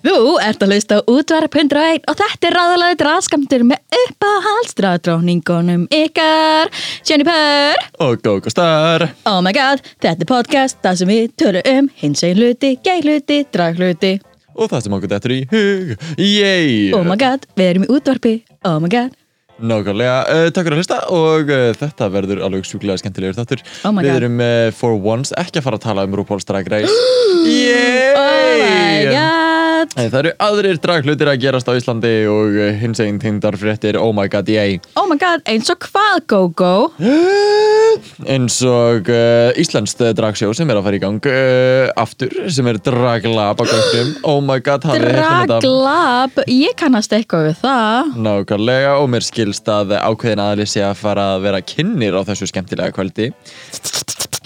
Þú ert að hlusta á útvarp 101 og þetta er ráðalagi draskamtur með uppáhaldsdraðdróningunum ykkar Jennifer Og GóGó Star. Oh my god, þetta er podcast þar sem við tölum um hins egin hluti, gay hluti, drag hluti Og það sem okkur dettur í hug. Yey! Oh my god, við erum í útvarpi Oh my god, Nákvæmlega, uh, takk fyrir að hlusta og uh, þetta verður alveg sjúklega skemmtilegur þáttur. Oh my Við erum uh, for once ekki að fara að tala um RuPaul's Drag Race. Yey! oh my god Nei, það eru aðrir draglutir að gerast á Íslandi og uh, hins einn tindar fréttir, oh my god, yey. Oh my god, eins og hvað go-go Eins og uh, Íslands dragsjó sem er að fara í gang uh, aftur, sem er draglab á gangum. Oh my god, heyrt um þetta? Draglab, ég kannast eitthvað við það Nákvæmlega og mér skilst að ákveðin aðli sé að fara að vera kynnir á þessu skemmtilega kvöldi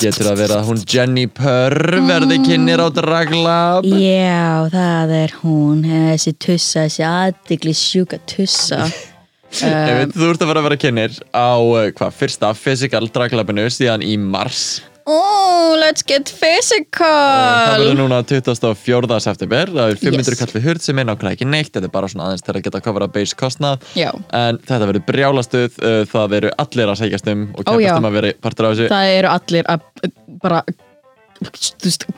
Getur að vera að hún Jenny Purr verði kynnir á Draglab Já, það er hún, þessi tussa, þessi aðdegli sjúka tussa. Veit, þú ert að vera að vera kynnir á uh, hvað, fyrsta Physical Draglabinu síðan í mars Oh, let's get Það physical verður núna 24. september Það er 500 Yes. kall við hurð sem er nákvæmlega ekki neitt Þetta er bara svona aðeins til að geta að kofra base kostnað Já. En þetta verður brjálastuð uh, Það eru allir að segjast um og keppast um að vera partur af þessu Það eru allir að bara þú veist,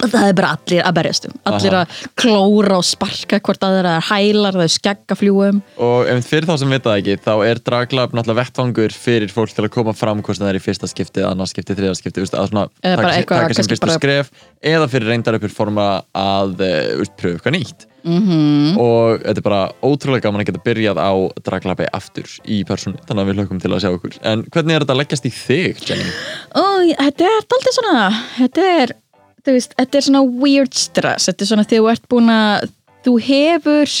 það er bara allir að berjast um allir að klóra og sparka hvort að þeirra hælar, það er skeggafljúum Og ef fyrir þá sem vita það ekki, þá er draglab náttúrulega vettvangur fyrir fólk til að koma fram hvort það er í fyrsta skipti, annars skipti, þriða skipti, veist, að svona taka, sem fyrsta bara- skref eða fyrir reyndar uppur forma að uh, veist, pröfu eitthvað nýtt. mm -hmm. Og þetta er bara ótrúlega gaman að geta byrjað á draglabi aftur í persónu, þannig að við hlökkum til að sjá okkur. En hvernig er þetta að leggjast í þig, Jenny? og þetta er alltaf svona þetta er, þú veist, þetta er svona weird stress, þetta er svona þegar þú ert búin að þú hefur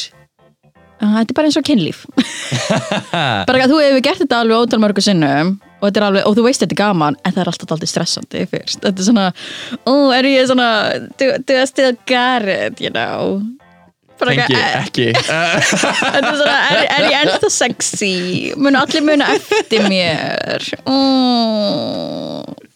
uh, þetta er bara eins og kynlíf. Bara að þú hefur gert þetta alveg ótal mörgu sinnum og, er alveg, og þú veist þetta er gaman en það er alltaf alltaf stressandi fyrst. Þetta er svona, ó, er ég svona do I still it, you know? Tengi eitthvað, ekki. Þetta er svona, er, er ég ennþá sexy? Munu allir muna eftir mér? Mm.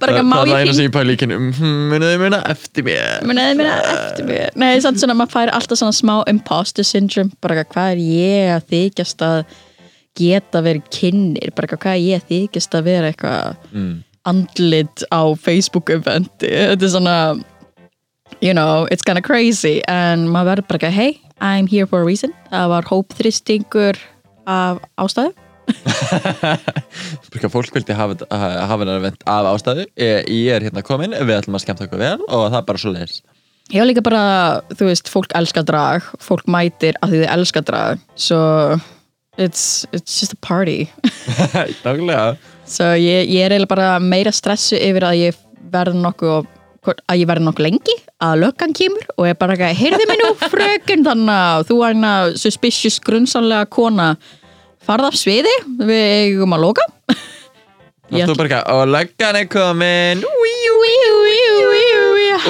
Bara ekki má það er ég eina sem ég pæli í kynum, muniði muna eftir mér. Muniði muna eftir mér. Nei, samt svona, maður fær alltaf svona smá imposter syndrome. Bara eitthvað, hvað er ég að þykjast að geta verið kynir bara eitthvað, hvað er ég að þykjast að vera eitthvað Mm. andlit á Facebook eventi? Þetta er svona you know, it's kind of crazy. En maður verður bara eitthvað, hey, I'm here for a reason. Það var hópþristingur af ástæðu fólk vildi hafa, hennar event af ástæðu. Ég, ég er hérna komin, við ætlum að skemmta okkur vel og það er bara svo leiðis ég var líka bara, þú veist, fólk elskar drag fólk mætir að því þið elskar drag so it's, it's just a party. So ég, ég er eiginlega bara meira stressu yfir að ég verð nokkuð að ég verði nokkuð lengi að löggan kemur og ég bara ekki, heyrðu mig nú frökun þannig að þú er hérna suspicious grunnsanlega kona farð af sviði, við eigum að loka. Ég Þú bara ekki, og löggan er komin.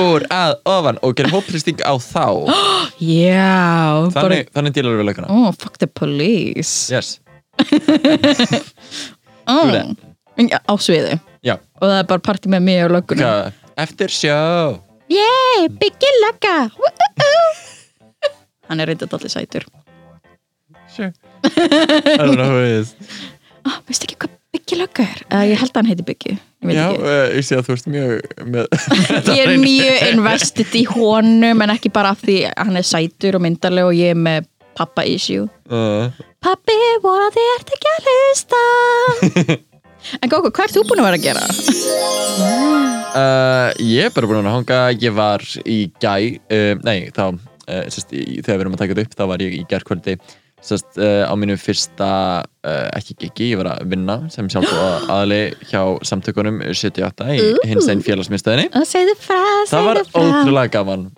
Úr að ofan og gerir hópristing á þá. Já, bara Þannig, þannig dílar við löggana oh, fuck the police. Yes, oh. á sviði. Já. Og það er bara partí með mig og löggunum Hvað? Eftir sjó yeah, byggi lögga. Hann er reyndað allir sætur. Sure I don't know who it is. Ah, veistu ekki hvað byggi lögga er? Uh, ég held að hann heiti byggi ég Já, uh, ég sé að þú ert mjög með ég er mjög invested í honum en ekki bara af því að hann er sætur og myndarleg og ég er með pappa issue. Uh, Pappi, voru þið ert ekki að hlusta. En Góko, hvað ert þú búin að vera að gera? uh, Ég er bara búin að hanga. Ég var í gæ uh, Nei, þá í, Þegar við erum að taka þetta upp Þá var ég í gærkvöldi sest, uh, Á mínu fyrsta uh, Ekki gigi, ég var að vinna Sem sjálf aðli hjá samtökunum 78 í Ú. hins einn frá, Það var ótrúlega gaman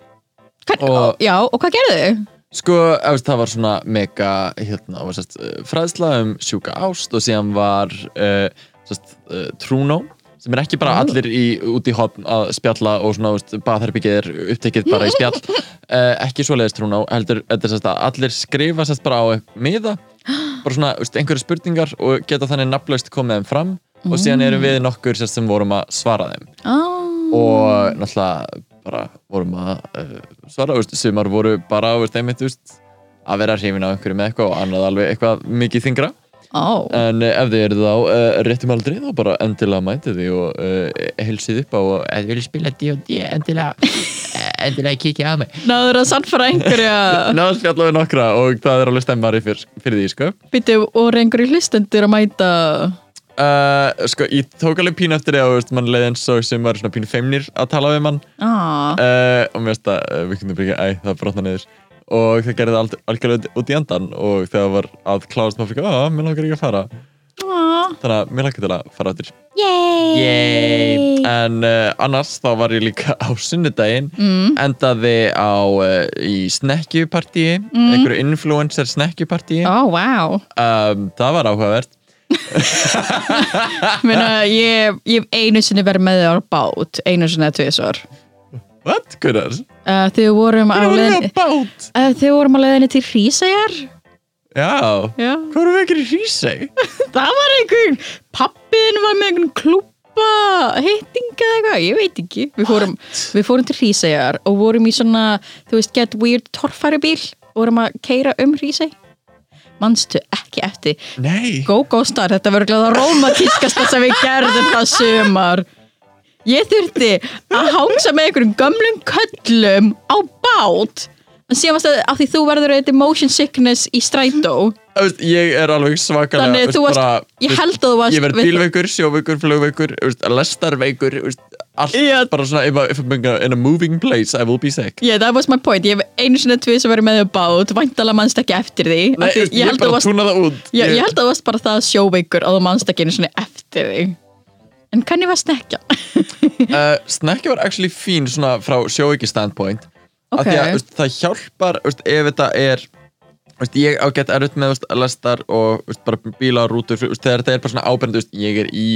Hvern, og- Já, og hvað gerðu þau? Sko, eftir, það var svona mega hérna, var, sest, uh, fræðsla um sjúka ást og síðan var uh, sest, uh, Trúnó sem er ekki bara allir í, út í hopn að spjalla og svona, veist, baðherbyggið er upptekið bara í spjall. Uh, ekki svoleiðist trún á, heldur að allir skrifa sérst bara á miða bara svona, veist, einhverju spurningar og geta þannig nafnlaust komið þeim fram og síðan erum við nokkur sérst sem vorum að svara þeim. Oh. og náttúrulega bara vorum að uh, svara, veist, sumar voru bara veist, einmitt, veist, að vera hrifin á einhverju með eitthvað og annað alveg eitthvað mikið þingra oh. en uh, ef þið eru þá uh, réttum aldrei þá bara endilega mætið því og uh, helsið upp á og ef þið viljið spila D&D endilega endilega kikið að mig. Náður að sannfara einhverja. Náðu spjalla við nokkra og það er alveg stemmari fyrir, fyrir því sko. Býttu, og er einhverju hlustendur að mæta? Uh, sko, ég tók alveg pínu eftir því að veist, mann leiði eins og sem var svona pínu feimnir að tala við mann. Ah. og mér það, uh, við kundum ekki, æ, það brotna niður og það gerði það algjörlega út í endan og þegar var að klárast maður fyrir, að, mér langar ekki að fara. Ah. þannig að mér langar til að fara! Yay! En uh, annars þá var ég líka á sunnudaginn. Mm. endaði á uh, í snekkjupartíi einhverju influencer snekkjupartíi Ó, vá um, það var áhugavert. Meina, ég, ég hef einu sinni verið með þér á bát. Einu sinni eða tvisvar What? Gunnar? uh, Þegar við vorum á bát? uh, við vorum á leiðinni til Hrísæjar Já, Já hvað vorum við ekki í Hrísey? Það var einhver Pappin var með einhvern klúpa Hittinga eða eitthvað, ég veit ekki Við fórum, við fórum til Hrísæjar og vorum í svona, þú veist, get weird torfæri bíl og vorum að keira um Hrísæj Manstu ekki eftir Nei Go Go Star, þetta verður glæða romantískasta sem við gerðum það sumar Ég þurfti að hangsa með einhverjum gömlum köllum á bát. En síðan varst það af því þú verður eitthvað motion sickness í strætó. Ég er alveg svakalega Þannig þú varst, bara, ég held að þú varst Ég verð bílveikur, sjóveikur, flugveikur lestarveikur Allt Já. bara svona if, if I'm in a moving place I will be sick. Yeah, that was my point, ég hef einu sinni tvið sem verið með þau bát, væntalega mannst ekki eftir því. Nei, því, ég, að ég, ég held að þú varst bara það sjóveikur og þú mannst ekki einu sinni eftir því En hvernig var snekja? uh, Snekki var actually fín svona frá sjóveiki standpoint því að veist, það hjálpar veist, ef þetta er veist, ég á gett erfitt með lestar og veist, bara bíla rútur þegar þetta er bara svona veist, ég er í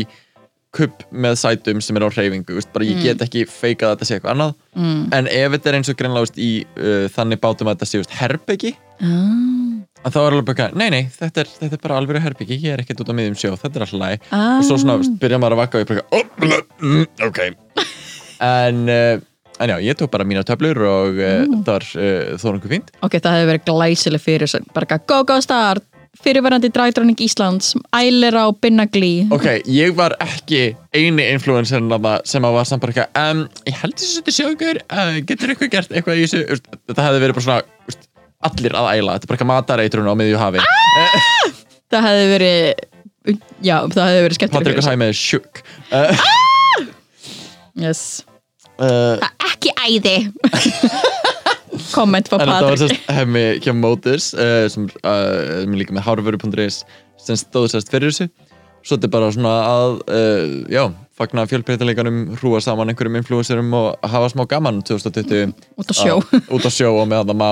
kupp með sætum sem er á hreyfingu bara ég get ekki feikað að þetta sé eitthvað annað Mm. en ef þetta er eins og greinlega í uh, þannig bátum að þetta sé herbyggi Ah, að þá er alveg bara, nei nei, þetta er, þetta er bara alveg herbyggi, ég er ekkert út á miðjum sjó þetta er alltaf læg ah. og svo svona veist, byrja maður að vakka og ég bara, oh, mm, ok. En, uh, en já, ég tók bara mína töflur og uh, það var uh, þó nokkuð fínt. Ok, það hefði verið glæsileg fyrir bara go go star! Fyrirverandi drædróning Íslands ælir á Binnagli ok, ég var ekki eini influencerin þarna sem að var samt bara eitthvað um, ég held þessu þetta sjá ykkur uh, getur ykkur gert eitthvað í þessu? Þetta hefði verið bara svona allir að æla, þetta er bara eitthvað matareitrun á miðju hafi. Það hefði verið já, það hefði verið skemmtileg Patrik og fyrir Sæmi er sjúk. Uh, yes. uh, ekki æði. Komment frá En þetta var Patrik sérst hemmi hjá Motors uh, sem uh, sem er líka með hárvöru.is sem stóð sérst fyrir þessu. Svo þetta er bara svona að uh, já, fagna fjölbreytileikanum hrúa saman einhverjum influencerum og hafa smá gaman 2020 út á sjó. Á, út á sjó og meðan það má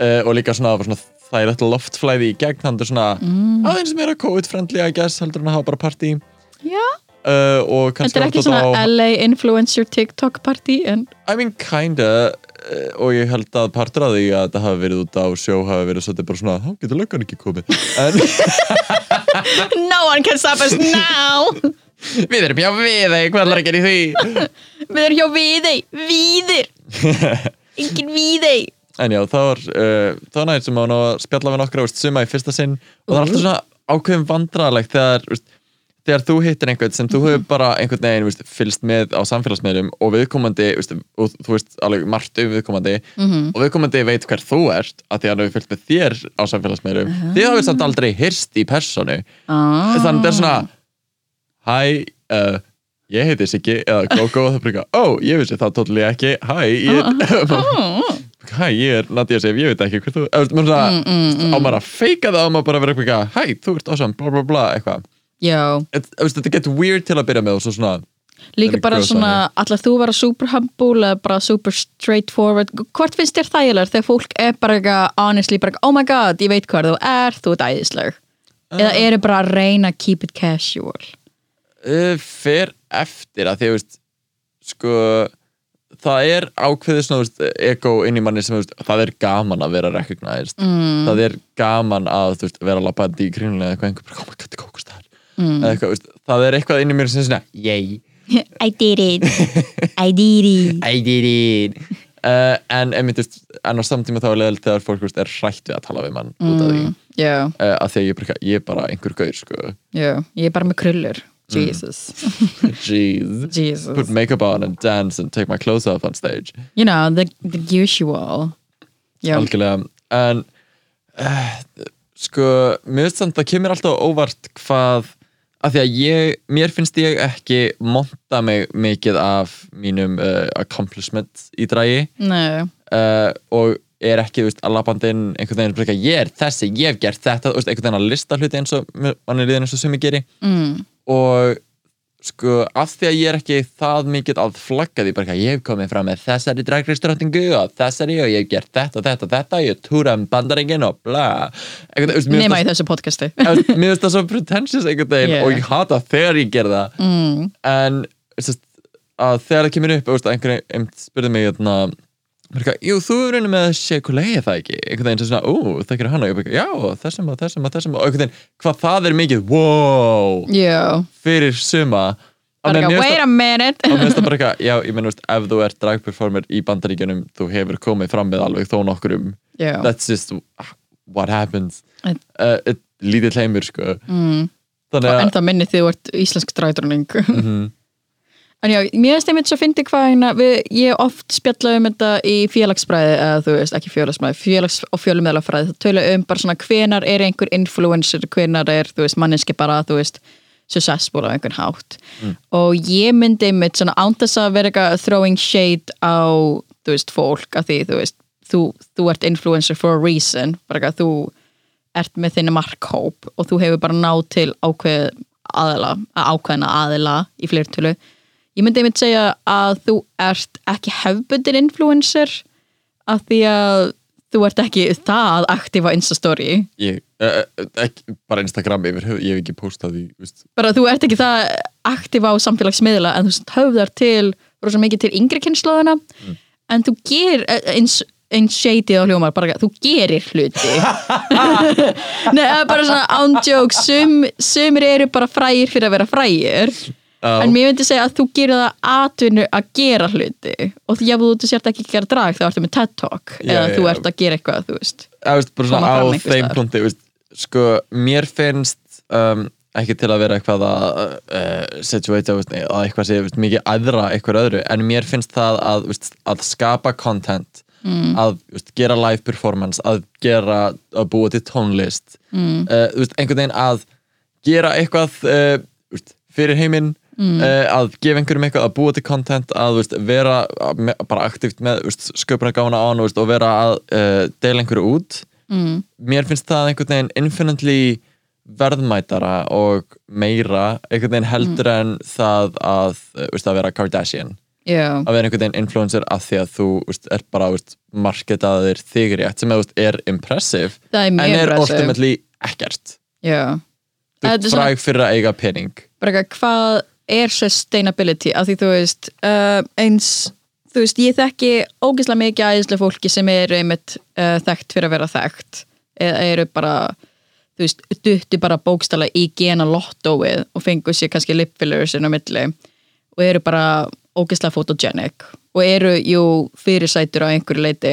uh, og líka svona, svona það er eitthvað loftflæði í gegn þannig svona mm. aðeins meira COVID-friendly I guess heldur en að hafa bara partí. Já, uh, þetta er ekki svona þetta á- LA influencer TikTok party en I mean kinda uh, og ég held að partur af því að þetta hafi verið út á sjó hafi verið svolítið bara svona þá getur löggan ekki komið? En no one can stop us now. Við erum hjá við þeir hvað er að í því? Við erum hjá Viðey, Víðir. Engin Víðey en já það var uh, það var nægt sem að spjalla við veist, suma í fyrsta sinn. Og það er alltaf svona ákveðum vandrarlegt þegar þegar þú hittir einhvern sem þú hefur bara einhvern veginn fylgst með á samfélagsmiðlum og viðkomandi veist, og þú veist alveg margt um viðkomandi Mhm. og viðkomandi veit hver þú ert að því að hann hefur fylgst með þér á samfélagsmiðlum. Þið hafið samt aldrei hyrst í personu ah. þannig að það er svona hæ, uh, ég heiti Siggi eða Gogo og það eitthvað, ó, ég vissi það totally ekki. Hæ, ég Ah. hæ, ég er Nadia Sif, ég veit ekki hver þú svona, Mm, mm, mm. á maður að feika það á maður bara að vera eitthvað, hæ, þú ert awesome bla bla bla, eitthvað. Já, Et- þú veist, þetta getur weird til að byrja með svona líka bara grow svona allar þú vera super humble eða bara super straightforward? Hvort finnst þér þægilegur þegar fólk er bara eitthvað honestly bara, oh my god, ég veit hvað þú er þú ert æðisleg eða eru bara að reyna að keep it casual? Uh, fer eftir að því að veist, sko það er ákveðið svona veist, ego inn í manni sem veist, það er gaman að vera recognized. Mm, það er gaman að þú veist, vera lappandi í kringulega eitthvað einhver bara, oh my god, þetta er mm. eitthvað, veist, það er eitthvað inn í mér sem er svona yay, I did it. I did it. I did it. Uh, en einmitt, veist, en á samtíma þá er leðilt þegar fólk veist, er hrætt við að tala við mann út af því. Mm, já, uh, að því að ég, er ég er bara einhver gaur sko. já, ég er bara með krullur Jesus, jeez. Put Jesus makeup on and dance and take my clothes off on stage. You know, the, the usual. Já, algjörlega. En uh, sko, mér finnst samt að það kemur alltaf óvart hvað af því að ég, mér finnst ég ekki monta mig mikið af mínum uh, accomplishment í dragi. Nei. Uh, og er ekki, þú veist, að labandi inn einhvern veginn, bara eitthvað, ég er þessi, ég hef gert þetta. Þú veist, einhvern veginn að lista hluti eins og mann er liðin eins og sem ég geri. Mm, og sko, af því að ég er ekki það mikið að flagga því bara ég hef komið fram með þessari dragriströndingu og þessari og ég hef gert þetta, þetta, þetta ég túra um bandaringin og bla. Einhvern veginn, nema í þessu podcasti. Mér finnst það svo pretentious einhvern veginn Yeah. og ég hata þegar ég ger það. Mm, en sest, að þegar það kemur upp einhverjum einmitt spurði mig hérna, jú, þú er raunin með Sheikulei það ekki, einhvern veginn sem svona, ú, hann og ég bara, já, þessum og þessum og þessum og einhvern veginn, hvað það er mikið, wow já, fyrir suma. Bara finnst wait það- a minute. og mér finnst það bara eitthvað, já, ég menn, ef þú ert dragperformer í bandaríkjunum, þú hefur komið fram með alveg þó nokkurum já, that's just what happens. En- uh, lítið heimur, sko. Mm, þannig og að ennþá minni þið þú ert íslensk drædrunning Mhm. En já, mér finnst einmitt svo fyndi hvað hérna, við, ég oft spjallað um þetta í félagsfræði, eða þú veist, ekki félagsfræði, félags- og fjölumæðlafræði, það tölu um bara svona hvenar er einhver influencer, hvenar er, þú veist, manneski bara, þú veist, successful á einhvern hátt. Og ég myndi einmitt svona ándas að vera eitthvað throwing shade á, þú veist, fólk, að því, þú veist, þú, þú ert influencer for a reason, bara eitthvað, þú ert með þinni markhóp og þú hefur bara náð til ákveð aðila, ákveðna aðila í fleirtölu ég myndi einmitt segja að þú ert ekki hefbundin influencer af því að þú ert ekki það aktíf á Instastory. Ég, uh, ekki, bara Instagram yfir höfuð, ég hef ekki postað því veist, bara þú ert ekki það aktíf á samfélagsmiðla en þú höfðar til rosa mikið til yngri kynnslóðina en þú ger eins eins shady á hljómar, bara þú gerir hluti. Nei, bara svona ándjók sum, sumir eru bara frægir fyrir að vera frægir Já. en mér myndi segja að þú gerir það atvinnu að gera hluti og því að þú sért ekki að gera drag þá ertu með TED Talk Já, eða já, þú ert að gera eitthvað, þú veist veist, á þeim veist, sko, mér finnst um, ekki til að vera eitthvað að uh, situata, að eitthvað sé veist, mikið aðra eitthvað öðru, en mér finnst það að, veist, að skapa content mm. að gera live performance að gera, að búa til tónlist mm. uh, einhvern veginn að gera eitthvað uh, fyrir heiminn mm. að gefa einhverjum eitthvað að búa til content að veist, vera me- bara aktíft með sköpuna gána án veist, og vera að uh, deila einhverju út. Mm. mér finnst það einhvern veginn infinitely verðmætara og meira einhvern veginn heldur en það að, uh, veist, að vera Kardashian. Já, að vera einhvern veginn influencer að því að þú veist, er bara marketaðir þig rétt sem veist, er impressive er en er impressive. ultimately ekkert. Já, þú fræg fyrir að eiga pening. Bara eitthvað, hvað er sustainability af því þú veist uh, eins, þú veist, ég þekki ógeðslega mikið æðislega fólki sem eru einmitt uh, þekkt fyrir að vera þekkt. Eða eru bara þú veist, dutti bara bókstala í gena lottóið og fengu sér kannski lip fillers inn á milli og eru bara ógeðslega photogenic og eru, jú, fyrirsætur á einhverju leiti.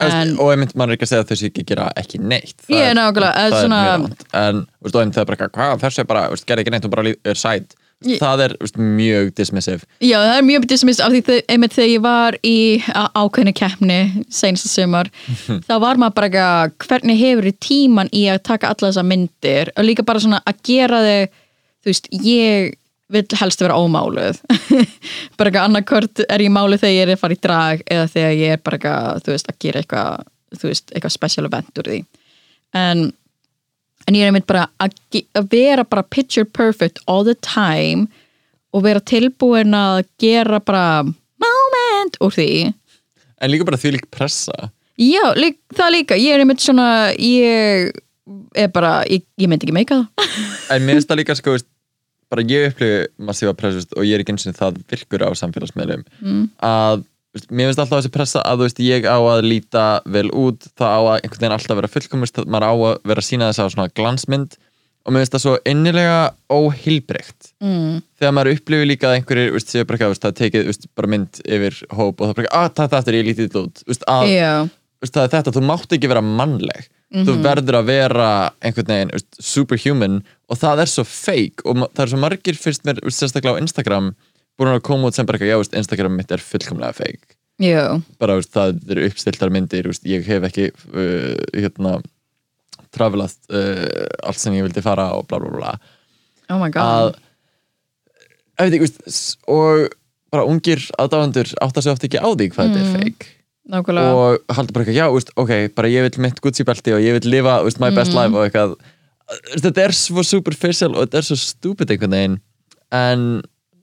En, En- og einmitt maður er ekki að segja að þessi ekki gera ekki neitt. Ég er nákvæmlega, það eða er rátt en veist, og það er bara hvað þessi er bara, gerði ekki neitt og bara er sæt Ég- það er veist, mjög dismissive. Já, það er mjög dismiss af því þau, einmitt þegar ég var í á- ákveðni keppni senast sumar, þá var maður bara eitthvað, hvernig hefur þið tíman í að taka alla þessar myndir? Og líka bara svona að gera þig þú veist, ég vil helst vera ómáluð. Bara eitthvað annarkvort er ég máluð þegar ég er að fara í drag eða þegar ég er bara eitthvað, þú veist, að gera eitthvað eitthvað special event úr því. En en ég er einmitt bara að, að vera bara picture perfect all the time og vera tilbúin að gera bara moment úr því. En líka bara því lík pressa. Já, lík, það líka, ég er einmitt svona ég er bara, ég, ég myndi ekki meika það. En mér finnst það líka sko, bara ég upplifi massífa pressa og ég er ekki eins og það virkur á samfélagsmiðlum mm. að mér finnst alltaf þessi pressa að þú veist, ég á að líta vel út, það á að einhvern veginn alltaf vera fullkomist, maður á að vera að sína þess að svona glansmynd. Og mér finnst það svo innilega óheilbreykt mm. þegar maður upplifir líka að einhverjir veist, séu bara eitthvað, veist, það tekið veist, bara mynd yfir hóp og það er bara að það þetta er ég lítið út. Veist, að, veist, það er þetta, þú mátt ekki vera mannleg. Þú Mhm. verður að vera einhvern veginn veist, superhuman og það er svo fake. Og það er svo margir fyrst mér, veist, sérstaklega á Instagram búin að koma út sem bara eitthvað, já, veist, Instagram mitt er fullkomlega fake. Já, bara, veist, það eru uppstiltar myndir veist, ég hef ekki uh, hérna travelað uh, allt sem ég vildi fara og bla bla bla oh my að god veit ekki, og bara ungir aðdáðandur átta sig oft ekki á því hvað þetta er fake. Nákvæmlega. Og haldur bara eitthvað, já, ok, bara ég vil mitt Gucci belti og ég vil lifa my best life og eitthvað. Þetta er svo superficial og þetta er svo stupid einhvern veginn en,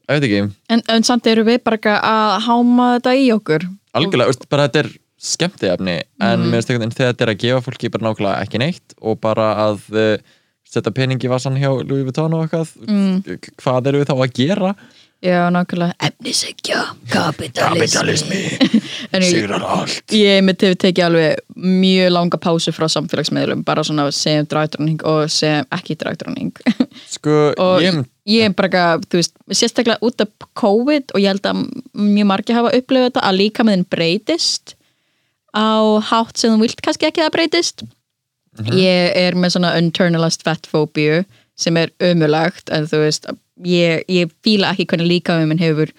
ég veit ekki, en, en samt eru við bara að háma þetta í okkur. Algjörlega, veist, bara þetta er skemmtiefni, en mér finnst einhvern veginn þegar þetta er að gefa fólki bara nákvæmlega ekki neitt og bara að uh, setja pening í vassan hjá Louis Vuitton og eitthvað mm. hvað eru við þá að gera Já, nákvæmlega. Efnisegja, kapitalismi sigrar allt. Ég mitt hefur tekið alveg mjög langa pásu frá samfélagsmiðlum bara svona sem dragdróning og sem ekki dragdróning sko, ég ég er bara, eitthvað, þú veist, sérstaklega út af COVID og ég held að mjög margir hafa upplifað þetta að líka með þinn breytist á hátt sem þú vilt kannski ekki að breytist. Ég er með svona internalized fat phobia sem er ömulagt en þú veist, ég, ég fíla ekki hvernig líka með minn hefur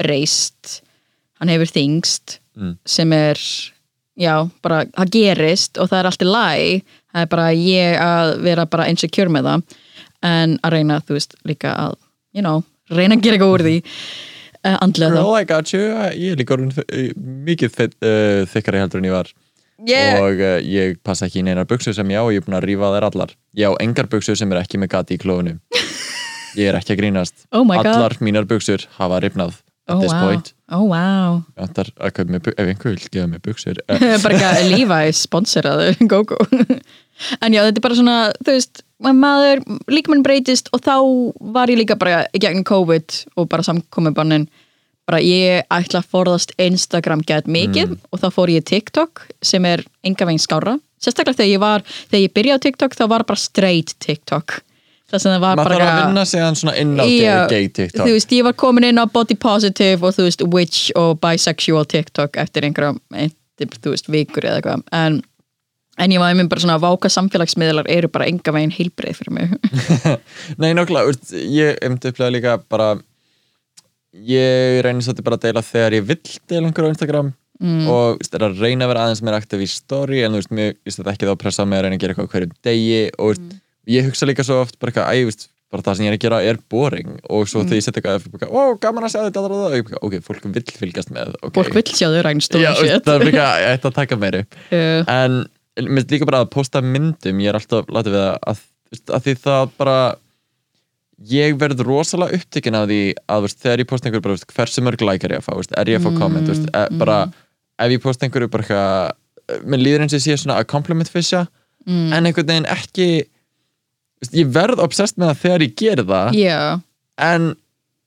breyst. Hann hefur þingst Mm. sem er já, bara, það gerist og það er allt í læg það er bara ég að vera bara insecure með það en að reyna, þú veist, líka að you know, reyna að gera eitthvað úr því uh, andlega Girl, I got you, ég er líka mikið uh, þykkari heldur en ég var. Yeah. og uh, ég passa ekki í neinar buksur sem ég á og ég er búin að rífa þær allar. Ég á engar buksur sem er ekki með gati í klófinu ég er ekki að grínast. Oh allar mínar buksur hafa rifnað at oh, this wow. point. Oh wow. Ef einhver vil gefa mér buksur uh, bara ekki að Levi's sponseraðu GóGó en já, þetta er bara svona þú veist, maður líka mann breytist og þá var ég líka bara í gegnum COVID og bara samkomiðbannin bara ég ætla að forðast Instagram gett mikið og þá fór ég í TikTok sem er enga veginn skára sérstaklega þegar ég var, þegar ég byrjaði á TikTok þá var bara straight TikTok það sem það var maður bara þarf að vinna sig hann svona inn á Já, gay TikTok. þú veist, ég var komin inn á body positive og þú veist, witch og bisexual TikTok eftir einhverja, ein, þú veist, vikur eða eitthvað, en en ég var einmitt bara svona að váka samfélagsmiðlar eru bara enga veginn heilbreið fyrir mig. Nei, nokkla, ég myndi upplega líka bara ég reynir svolítið bara að deila þegar ég vill deila einhverju á Instagram mm. og er að reyna að vera aðeins meira aktiv í story en þú veist, mér veist, þetta ekki þá að pressa mig að reyna að gera eitthvað á hverju degi og veist, ég hugsa líka svo oft bara eitthvað, æ, veist, bara það sem ég er að gera er boring. Og svo þegar ég setja eitthvað, eitthvað, ó, gaman að sjá þetta og bara, ok, fólk vill fylgjast með okay. fólk vill sjá þau ræn Já, það er líka, ég ætti að taka meiri. Uh, en mér líka bara að posta myndum ég er alltaf látið við það að, að því það bara ég verð rosalega upptekinn af því að veist, þegar ég posta einhverju bara, veist, hversu mörg like er ég að fá, veist, er ég að fá komment veist, e, bara, ef ég posta einhverju bara mér líður eins og ég sé svona að compliment fisha, en einhvern veginn ekki veist, ég verð obsessed með það þegar ég geri það já, en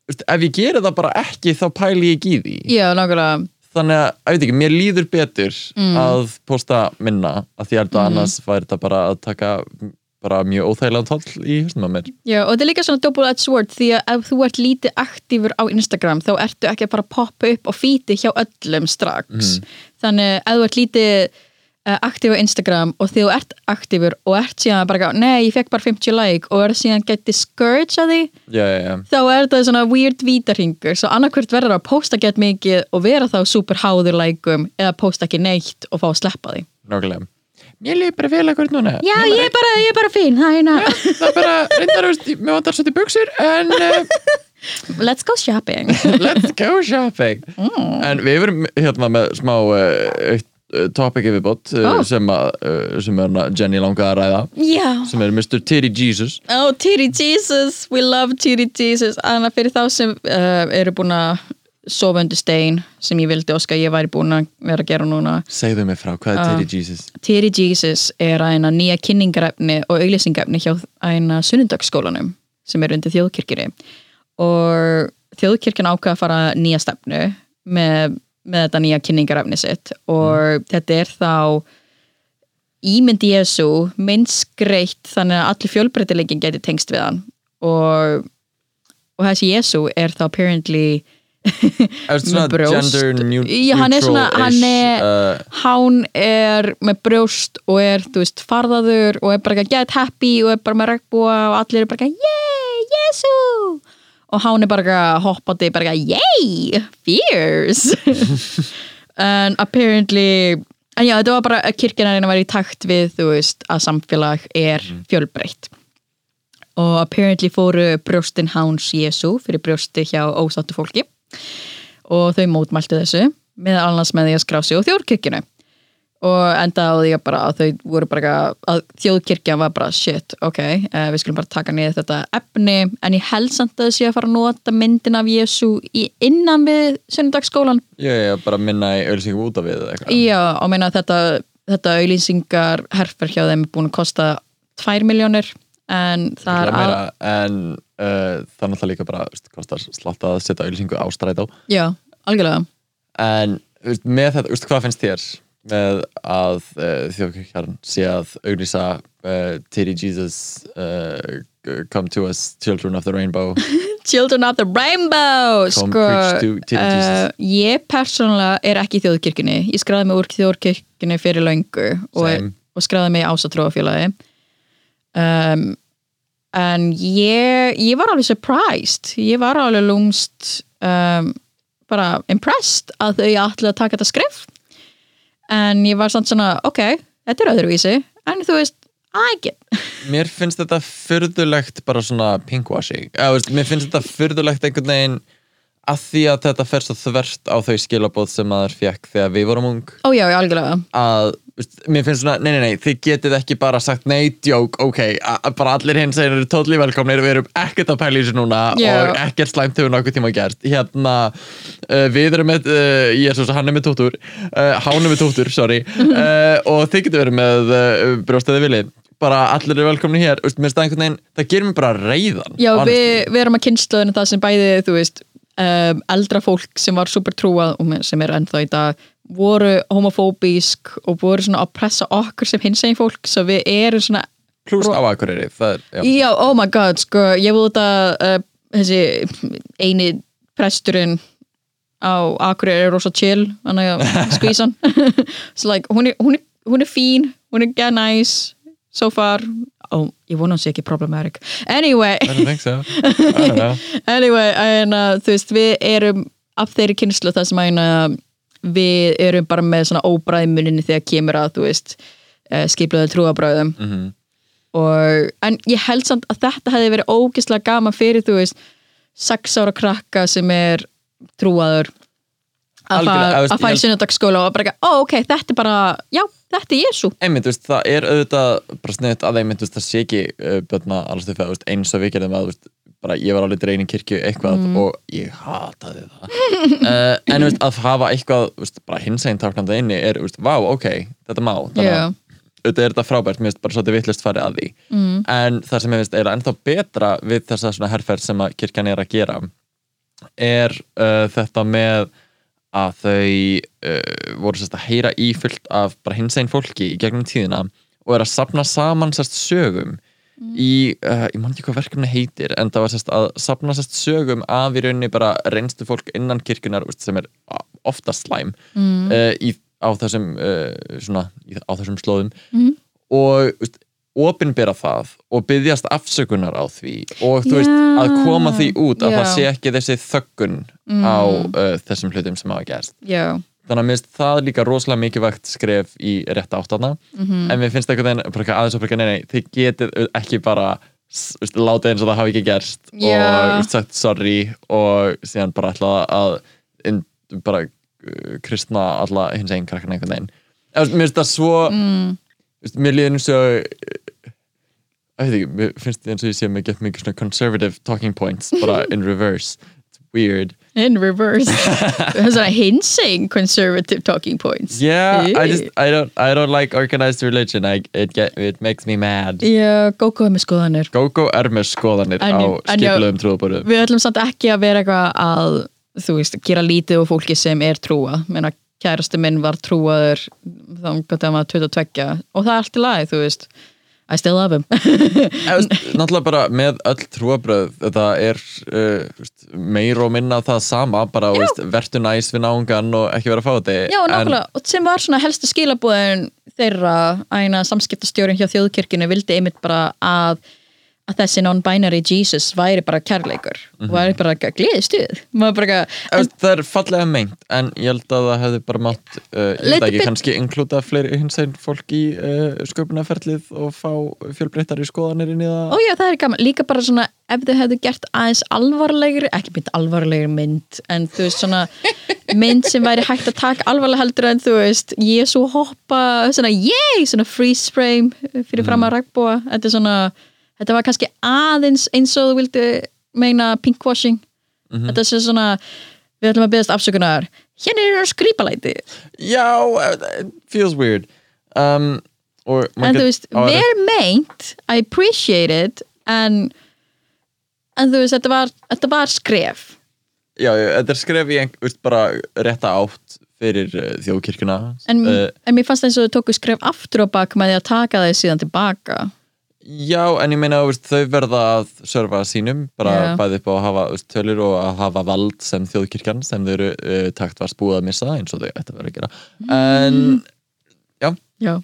veist, ef ég geri það bara ekki þá pæli ég ekki í því. Já, nákvæmlega. Þannig að, ég veit ekki, mér líður betur að posta minna að því að mm. annars væri þetta bara að taka bara mjög óþægilega toll í höstum að mér. Já, og þetta er líka svona double-edged sword því að ef þú ert lítið aktífur á Instagram þá ertu ekki að fara að poppa upp og fíti hjá öllum strax. Þannig ef þú ert lítið uh, aktífur á Instagram og þegar þú ert aktífur og ert síðan bara, nei, ég fekk bara 50 like og er síðan get discouraged að því já, já, já, þá er þetta svona weird vítarhingur svo annarkvört verður að posta get mikið og vera þá super háður likeum eða posta ekki neitt og fá að sleppa því. Nákvæmlega. Mér líður bara vel akkur núna. Já, ég er bara, ég er bara fín, það hérna. Það er bara, reyndar, mér vantar svolítið buksur en uh, Let's go shopping. Let's go shopping. En við verum hérna með smá uh, uh, topic yfirbót uh, Ó. sem, uh, sem Jenny langaði að ræða. Já. Sem er Mr. Titty Jesus. Oh, Titty Jesus, we love Titty Jesus. Þannig að fyrir þá sem uh, eru búin að sofa undir stein sem ég vildi óska ég væri búin að vera að gera núna. Segðu mig frá, hvað er Titty Jesus? Titty Jesus er aðeina nýja kynningarefni og auglýsingefni hjá aðeina sunnundagsskólanum sem er undir þjóðkirkjunni. Og þjóðkirkjan ákveða að fara nýja stefnu með, með þetta nýja kynningarefni sitt. Og þetta er þá ímynd Jésu minnst greitt þannig að allir fjölbreytileikin geti tengst við hann. Og, og þessi Jésu er þá apparently með brjóst. Já, hann er svona- hann er- uh, hann er með brjóst og er, þú veist, farðaður og er bara get happy og er bara með regnbúa og allir er bara yey, Jésu og hann er bara hoppandi bara yey, fierce! En apparently en já, þetta var bara að kirkjana var í takt við, þú veist, að samfélag er fjölbreytt og apparently fóru brjóstin hans Jésu fyrir brjósti hjá ósáttu fólki og þau mótmæltu þessu með annars með því að skrá sig á þjóðkirkjunu og enda á því að, bara, að þau voru bara að þjóðkirkjan var bara shit, ok, uh, við skulum bara taka niður þetta efni, en ég held samt að þessi að fara að nota myndin af Jésu innan við sunnudagsskólan Já, já, bara minna í auðlýsingum út af við eitthvað. Já, og meina að þetta, þetta auðlýsingar herfer hjá þeim er búin að kosta 2 miljónir en það er að, En uh, það er náttúrulega líka bara slatt að setja auðlýsingu á strætó. Já, algjörlega. En með þetta, veist, hvað finnst þér með að uh, þjóðkirkjarn sé að auglýsa uh, Titty Jesus uh, Come to us, children of the rainbow. Children of the Rainbow Come sko, preach to- uh, Jesus. ég persónulega er ekki í þjóðkirkjunni. Ég skráði mig úr þjóðkirkjunni fyrir löngu og, og skráði mig í ásatrófélagi um, en ég ég var alveg surprised. Ég var alveg lúmst um, bara impressed að þau ætla að taka þetta skrif en ég var samt svona ok, þetta er öðruvísi. En þú veist, I get. Mér finnst þetta fyrðulegt bara svona pinkwashing. Eða, veist, Mér finnst þetta fyrðulegt einhvern veginn að því að þetta fer svo þvert á þau skilabóð sem maður fekk þegar við vorum ung. Ó já, já, algjörlega. Að, mér finnst svona, nei, nei, nei þið getið ekki bara sagt, nei, djók, ok bara allir hins eru totally velkomnir við erum ekkert að pæla í þessu núna Já. og ekkert slæmt hefur nokkuð tíma gert. Hérna, uh, við erum með uh, Jésús, hann er með tóttur uh, hann er með tóttur, sorry uh, og þið getur verið með uh, brjóstaði vilið bara allir eru velkomni hér Vist, mér finnst það einhvern veginn, það gerir mér bara reiðan Já, við, við erum að kynsluðinu það sem bæði, þú veist, um, eldra fólk sem var super trúað og sem er ennþá í dag, voru homofóbísk og voru svona að pressa okkur sem hinsegin fólk, svo við erum svona, Plús á er, já, já, oh my god, sko, ég vil þetta, uh, þessi eini presturinn á Akureyri er rosa chill, hann er að skvísa hann. so like, hún er, hún er, hún er fín, hún er gæð nice, so far, oh, ég vona hún sé ekki problematic. Anyway, I don't think so. Anyway, en uh, þú veist, við erum af þeirri kynslu það sem að við erum bara með svona óbræði muninni þegar kemur að, þú veist uh, skiplaðu trúabræðum Mhm. og, en ég held samt að þetta hefði verið ógislega gaman fyrir, þú veist sex ára krakka sem er trúaður að fara í sunnudagsskóla og bara, ó ok, þetta er bara já, þetta er Jésu einmitt, veist, það er auðvitað bara sniðut að einmitt, veist, það sé ekki uh, börna alls til það, eins og við gerðum að veist, bara ég var alveg dreinin kirkju eitthvað Mm. og ég hataði það uh, en veist, að hafa eitthvað veist, bara hinsæn taknandi inni er, veist, vá, ok þetta má, þannig Já. að auðvitað er þetta frábært, mér finnst bara svolítið vittlust farið að því mm. en það sem ég finnst er ennþá betra við þessa svona herrferð sem að kirkjan er að gera er uh, þetta með að þau uh, voru sérst að heyra í fullt af bara hinsæn fólki í gegnum tíðina og er að sapna saman sérst sögum í, uh, ég man ekki hvað verkefni heitir en það var sérst að sapna sérst sögum af í rauninni bara reynstu fólk innan kirkjunar veist, sem er uh, ofta slæm mm. í, á þessum uh, svona, í, á þessum slóðum Mhm. og veist, opinbera það og byggjast afsökunar á því og þú veist, Já. að koma því út að Já. það sé ekki þessi þöggun á uh, þessum hlutum sem hafa gerst já, þannig að mér finnst það líka rosalega mikilvægt skref í rétt áttana Mhm. en mér finnst eitthvað aðeins og bara eitthvað, nei, nei, þið getið ekki bara látið eins og það hafi ekki gerst Já. og sagt sorry og síðan bara ætla að inn, bara uh, kristna alla hins einn krakkan einhvern veginn. Mér finnst það svo mm, mér líður eins og ég veit ekki, mér finnst það eins og ég sé mig gett mikið svona conservative talking points bara in reverse, it's weird in reverse svona hinsane conservative talking points Yeah, I Ew. just I don't I don't like organized religion. I it get it makes me mad. Já, Gógó er með skoðanir Gógó er með skoðanir En- á skipulöðum trúðabórum. Við ætlum samt ekki að vera eitthvað að þú veist, gera lítið og fólki sem er trúa menna kærasti minn var trúaður þá gott að maður 22 og það er allt í lagi, þú veist I still love him. Náttúrulega bara með öll trúabröð þetta er uh, veist, meir og minna það sama bara vertu næs við náungan og ekki vera að fá þetta Já, nákvæmlega, og sem var svona helstu skilabúðin þeirra að eina samskiptastjórin hjá þjóðkirkjunni vildi einmitt bara að að þessi non-binary Jesus væri bara kærleikur. Og væri bara en, Það er fallega meint en ég held að það hefði bara mátt uh, ég veit ekki, kannski inklúta fleiri hins einn fólk í uh, sköpunarferlið og fá fjölbreyttari skoðanir inn í það. Ó já, það er gaman, líka bara svona ef þau hefðu gert aðeins alvarlegri ekki mynd alvarlegri mynd en þú veist svona mynd sem væri hægt að taka alvarlega heldur en þú veist Jésu hoppa, svona yey, svona freeze frame fyrir fram að ragbúa þetta er svona, þetta var kannski aðeins eins og þú vildi meina pinkwashing. Þetta er svona, við ætlum að byggast afsökunar. Hérna er skrýpalæti Já, it feels weird. Um, en þú veist, er- vel meint I appreciate it en en þú veist, þetta var, þetta var skref. Já, þetta er skref í einhver, veist, bara rétta átt fyrir uh, þjóðkirkuna en, uh, en mér fannst eins og þau tóku skref aftur á bak með því að taka þau síðan tilbaka Já, en ég meina veist, þau verða að serva sínum bara Já. bæði upp á að hafa tölur og að hafa vald sem þjóðkirkjan sem þau eru uh, takt varst búið að missa eins og þau ætti að vera að gera. En já, já,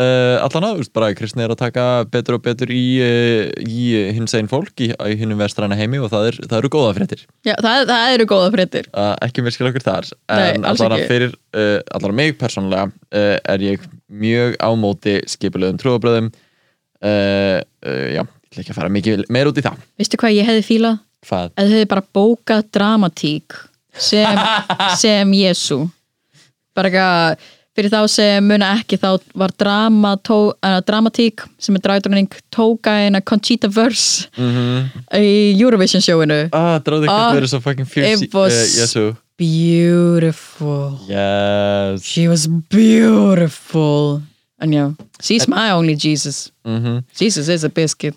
uh, allan að bara kristni er að taka betur og betur í, uh, í hins einn fólk í, í hinnum vestræna heimi og það, er, það eru góða fréttir. Já það, það eru góða fréttir. Ekki miskil okkur þar Nei, en alls allan að fyrir allan að mig persónulega er ég mjög á móti skipulöðum trúabröðum uh, uh, já, ég ætla ekki að fara mikið meir út í það. Veistu hvað ég hefði fílað? hvað? að þau hefði bara bókað dramatík sem, sem Jésu bara eitthvað fyrir þá sem muna ekki þá var drama, tó, uh, dramatík sem er dragdröning tóka eina Conchita Verse Mm -hmm. í Eurovision sjóinu. Ah, dráði ekki Ah, að vera svo fucking fierce it was- Jesu beautiful. Yes. She was beautiful and yeah, she's my only Jesus. Mm Jesus is a biscuit.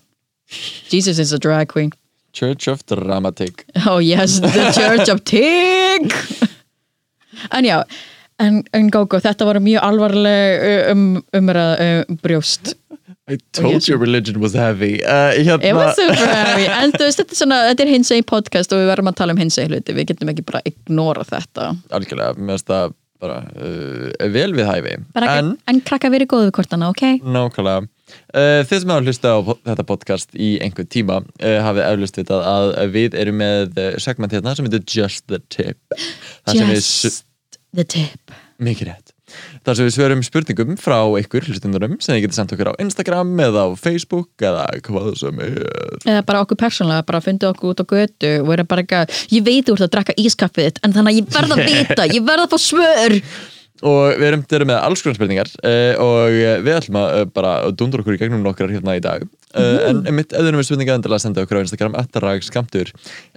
Jesus is a drag queen. Church of Dramatic. Oh yes, the Church of Tig. En já en, en Gógó, þetta var mjög alvarleg um, umræða um, brjóst. I told Jesú. you religion was heavy. Uh, hérna, It was super heavy. En þú veist, þetta er svona, þetta er hins egin podcast og við verðum að tala um hins egin hluti. Við getum ekki bara ignora þetta. Algjörlega, mér finnst það bara uh, vel við hæfi bara, en en, krakka verið góðu við kortana, ok? Nákvæmlega. Uh, þið sem hafa hlusta á þetta podcast í einhver tíma uh, hafið eflust vitað að við erum með segment hérna sem heitir Just the Tip. Just the tip mikið rétt. Það sem við svörum spurningum frá ykkur hlustundurum sem þið getið sendt okkur á Instagram eða á Facebook eða hvað sem er. eða bara okkur persónlega, bara fundið okkur út á götu og vera bara eitthvað, ég veit þú ert að drakka ískaffið þitt, en þannig að ég verð að vita ég verð að fá svör Og við erum, með alls konar spurningar uh, og við ætlum að uh, bara dundur okkur í gegnum nokkrar hérna í dag. Uh, En mitt eðunum við spurninga endilega að senda okkur á Instagram eftirrag skamtur.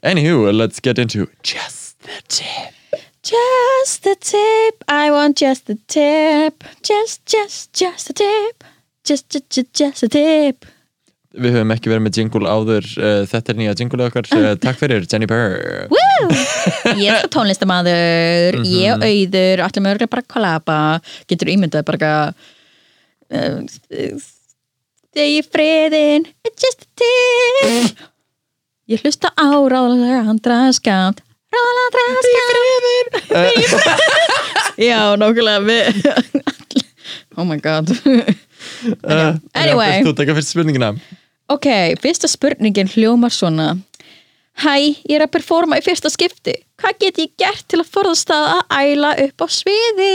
Anywho, let's get into Just the Tip. Just the tip, I want just the tip. Just, just, just the tip. Just, just, just, just the tip. Við höfum ekki verið með jingle áður uh, Þetta er nýja jingle okkar uh, Takk fyrir, Jenny Burr Woo! Ég er tónlistamæður Ég og auður, allir með örgulega bara kollaba Getur ímyndað bara Þegar ég friðin It's just a tip. Ég hlusta á ráðlega andra skamt Ráðlega andra skamt Já, nákvæmlega við Oh my god. Uh, Anyway. Þú taka fyrst spurningina. Ok, fyrsta spurningin hljómar svona. Hæ, ég er að performa í fyrsta skipti. Hvað get ég gert til að forðast það að æla upp á sviði?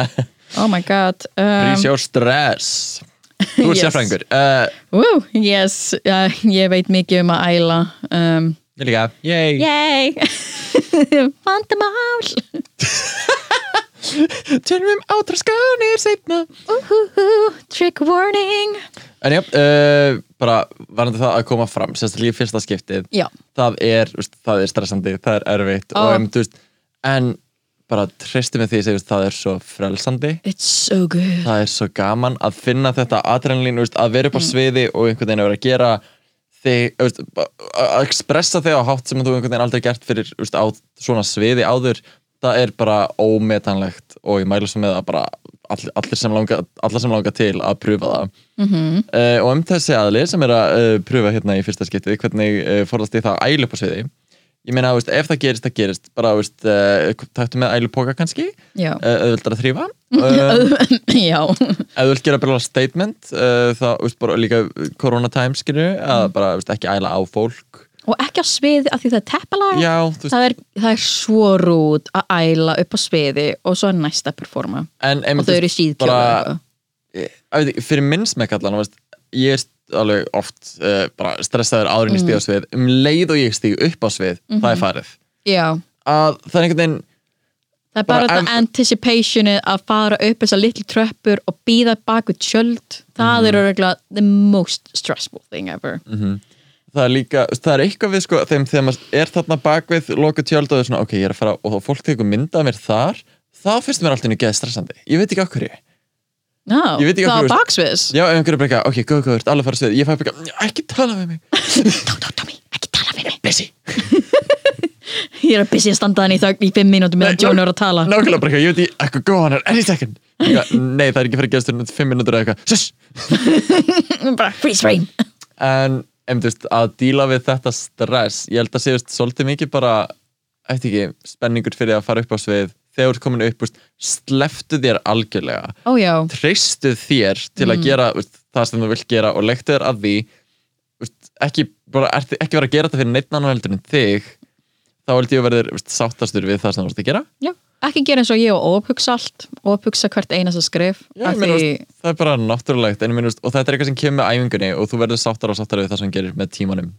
Oh my god um, Rís your stress. Þú ert Yes. sérfræðingur uh, Woo, yes, ja, ég veit mikið um að æla um, Ég líka, yay. Yay. Vandamál. Tölum um átraskanir setna Uhuhu, Trick warning. En já, uh, bara varandi það að koma fram sérstaklega í fyrsta skiptið Já, það er, þú veist, það er stressandi, það er erfitt Ó. og um, þú veist, en bara treysti með því að það er svo frelsandi. It's so good. Það er svo gaman að finna þetta adrenalín, þú veist, að vera upp á Mm. sviði og einhvern veginn að vera að gera þig, að expressa þig á hátt sem þú einhvern veginn aldrei gert fyrir veist, á svona sviði áður það er bara ómetanlegt og ég mælu svo með að bara allir, allir, sem langa, allir sem langa til að pröfa það. Mm uh, og um þessi aðli sem er að uh, pröfa hérna í fyrsta skiptið hvernig uh, forðast ég það að ælu upp á sviði ég meina, veist, ef það gerist, það gerist. Bara, veist, uh, taktu með ælupoka kannski. Uh, auðvöldar að þrýfa uh, já. þú vilt gera bara statement uh, þá, veist, bara líka corona time skilju, að bara, þú veist, ekki æla á fólk. Og ekki á sviði af því það er teppalag. Já, veist, það er, það er svo rút að æla upp á sviði og svo er næsta performa en og einmitt, þau eru í síðkjóla bara- fyrir minn smekk allan, þú veist, ég er st- alveg oft uh, bara stressaður áður en ég stíg á svið um leið og ég stíg upp á svið það er farið, Já, að það er einhvern veginn það er bara, þetta anticipationi að fara upp þessar litlu tröppur og býða bak við tjöld. Það Mhm. er örgulega the most stressful thing ever. Það er líka, það er eitthvað við sko þeim þegar maður er þarna bakvið loku tjöld og það er svona, ok, ég er að fara og fólk tekur mynda af mér þar, þá finnst mér alltaf geða stressandi, ég veit ekki okkur ég Ég af það er baksviðs já, einhverju bara eitthvað, ok, góð, góð, allir fara að svið ég fæ bara, eitthvað, ekki tala við mig. Tommy, ekki tala við mig. Busy, ég er að busy að standa þannig í, þögn í fimm mínútur meðan Nei, Jón ná- er að tala. nákvæmlega bara eitthvað, ég veit ekki, eitthvað, go on, any second. Eitthvað, nei, það er ekki fyrir að geðast fyrir fimm minútur eða eitthvað, shush. Bara freeze frame. En, veist, að díla við þetta stress, ég held að sé, svolítið mikið bara, þegar þú ert komin upp, veist, sleftu þér algjörlega. Já, treystu þér til að gera veist, það sem þú vilt gera og leggtu þér að því veist, ekki, bara, er, ekki vera að gera þetta fyrir neitt annar heldur en þig þá held ég að verður sáttastur við það sem þú vorst að gera. Já ekki gera eins og ég og óuphugsa allt óuphugsa hvert einasta skrif Já, því, það er bara náttúrulegt veist, og þetta er eitthvað sem kemur með æfingunni og þú verður sáttar og sáttar við það sem gerir með tímanum.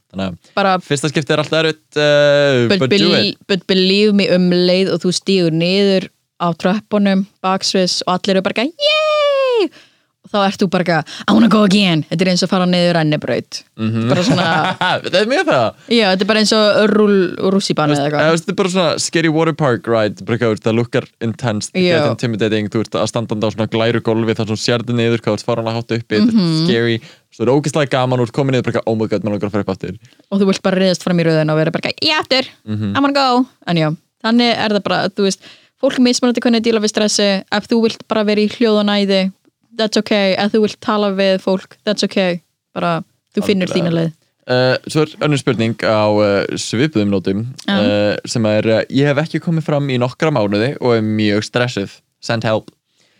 Bara fyrsta skipti er alltaf erfitt uh, but, but it. but believe me um leið og þú stígur niður á tröppunum baksviss og allir eru bara yey og þá ert þú bara eitthvað, I wanna go again. Þetta er eins og að fara niður rennibraut. Mhm. bara svona, það er mjög það. Já, þetta er bara eins og rúl, rússibanni eða eitthvað. Þetta er bara svona scary water park ride það lukkar intense, Já. get intimidating þú ert að standanda á svona glæru gólfi þar sem þú sérði niður, hvað þú ert faran að hátta uppi þetta Mhm. er scary, svo er ógeðslega gaman þú ert komin niður oh my god, maður langar að fara upp aftur. Og þú vilt bara reyðast fram í rauðin og vera bara ég eftir, Mhm. I wanna go. Já, þannig er það bara, þú veist fólk mismunandi hvernig að díla við stressi. Ef þú vilt bara vera í hljóð og næði that's ok, ef þú vilt tala við fólk that's ok, bara þú finnur þína leið. Uh, Svo er önnur spurning á uh, svipuðum nótum uh, sem er, ég hef ekki komið fram í nokkra mánuði og er mjög stressuð. Send help.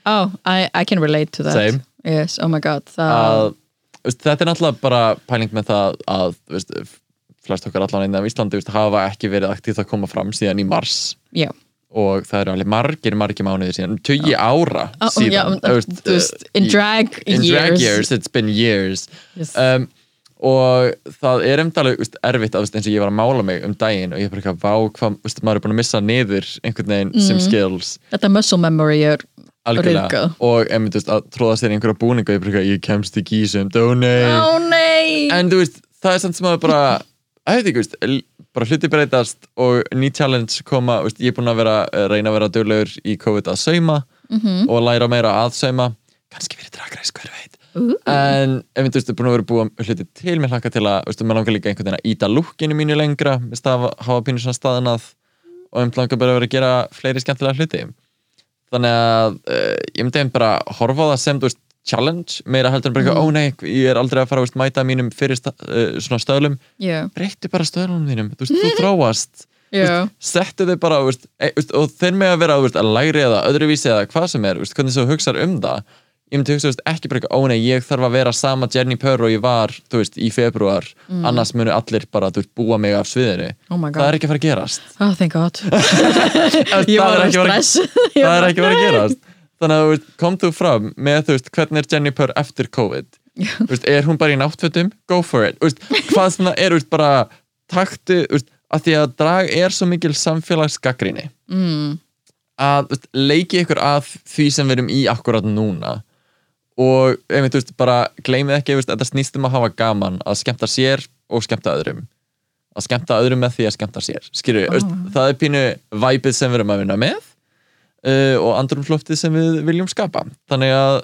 Oh, I, I can relate to that. Same. Yes, oh my god að, veist, þetta er náttúrulega bara pæling með það að veist, flest okkar allan einn af Íslandi veist, hafa ekki verið aktíft að koma fram síðan í mars. Já, og það eru alveg margir, margir mánuðir síðan tugi ára oh, síðan. veist, þú veist, in drag in years, drag years, it's been years. Yes. um, og það er umdalega erfitt að eins og ég var að mála mig um daginn og ég er bara eitthvað, vá, hvað, veist, maður er búin að missa niður einhvern veginn sem skills. Þetta muscle memory er algjörlega, og þú veist, að tróða sér einhverja búninga ég ég kemst ekki í sem, Ó nei. En þú veist, það er samt sem að bara að veit ekki, veist, bara hluti breytast og ný challenge koma veist, ég er búin að vera, eh, reyna að vera duglegur í COVID að sauma Mhm. og læra meira að sauma kannski verið dragreis, hver veit Ú. en ef þú veist, búin að vera búin hluti til mér hlaka til að, veist, mér langar líka einhvern veginn að íta lukkinu mínu lengra veist, að hafa pínu svona staðanað og ég langar bara að vera að gera fleiri skemmtilega hluti þannig að uh, ég myndi bara horfa á það sem, þú veist, challenge meira heldur en bara eitthvað, ó nei, ég er aldrei að fara að mæta mínum fyrir sta, uh, svona stöðlum. Já, breyttu bara stöðlunum þínum, þú veist, þú þróast. Já, settu þau bara veist, e, veist, og þeir með að vera að læri eða öðruvísi eða hvað sem er, hvernig þú hugsar um það. Ég myndi hugsa, ekki bara eitthvað, ó nei, ég þarf að vera sama Jenny Purr og ég var í februar, annars munu allir bara búa mig af sviðinu. Oh það er ekki að fara að gerast. Oh, ekki það er ekki að fara að gerast þannig að þú kom þú fram með þú veist, hvernig er Jenny Purr eftir COVID? Veist, er hún bara í náttfötum? Go for it, veist, hvað það er veist, bara taktu, að því að drag er svo mikil samfélagsgaggrinni mm. að leiki ykkur að því sem við erum í akkurat núna. Og einmitt, þú veist, bara gleymið ekki, þetta snýst um að hafa gaman að skemmta sér og skemmta öðrum. Að skemmta öðrum með því að skemmta sér. Skilur, oh. það er pínu væpið sem við erum að vinna með uh, og andrumsloftið sem við viljum skapa. Þannig að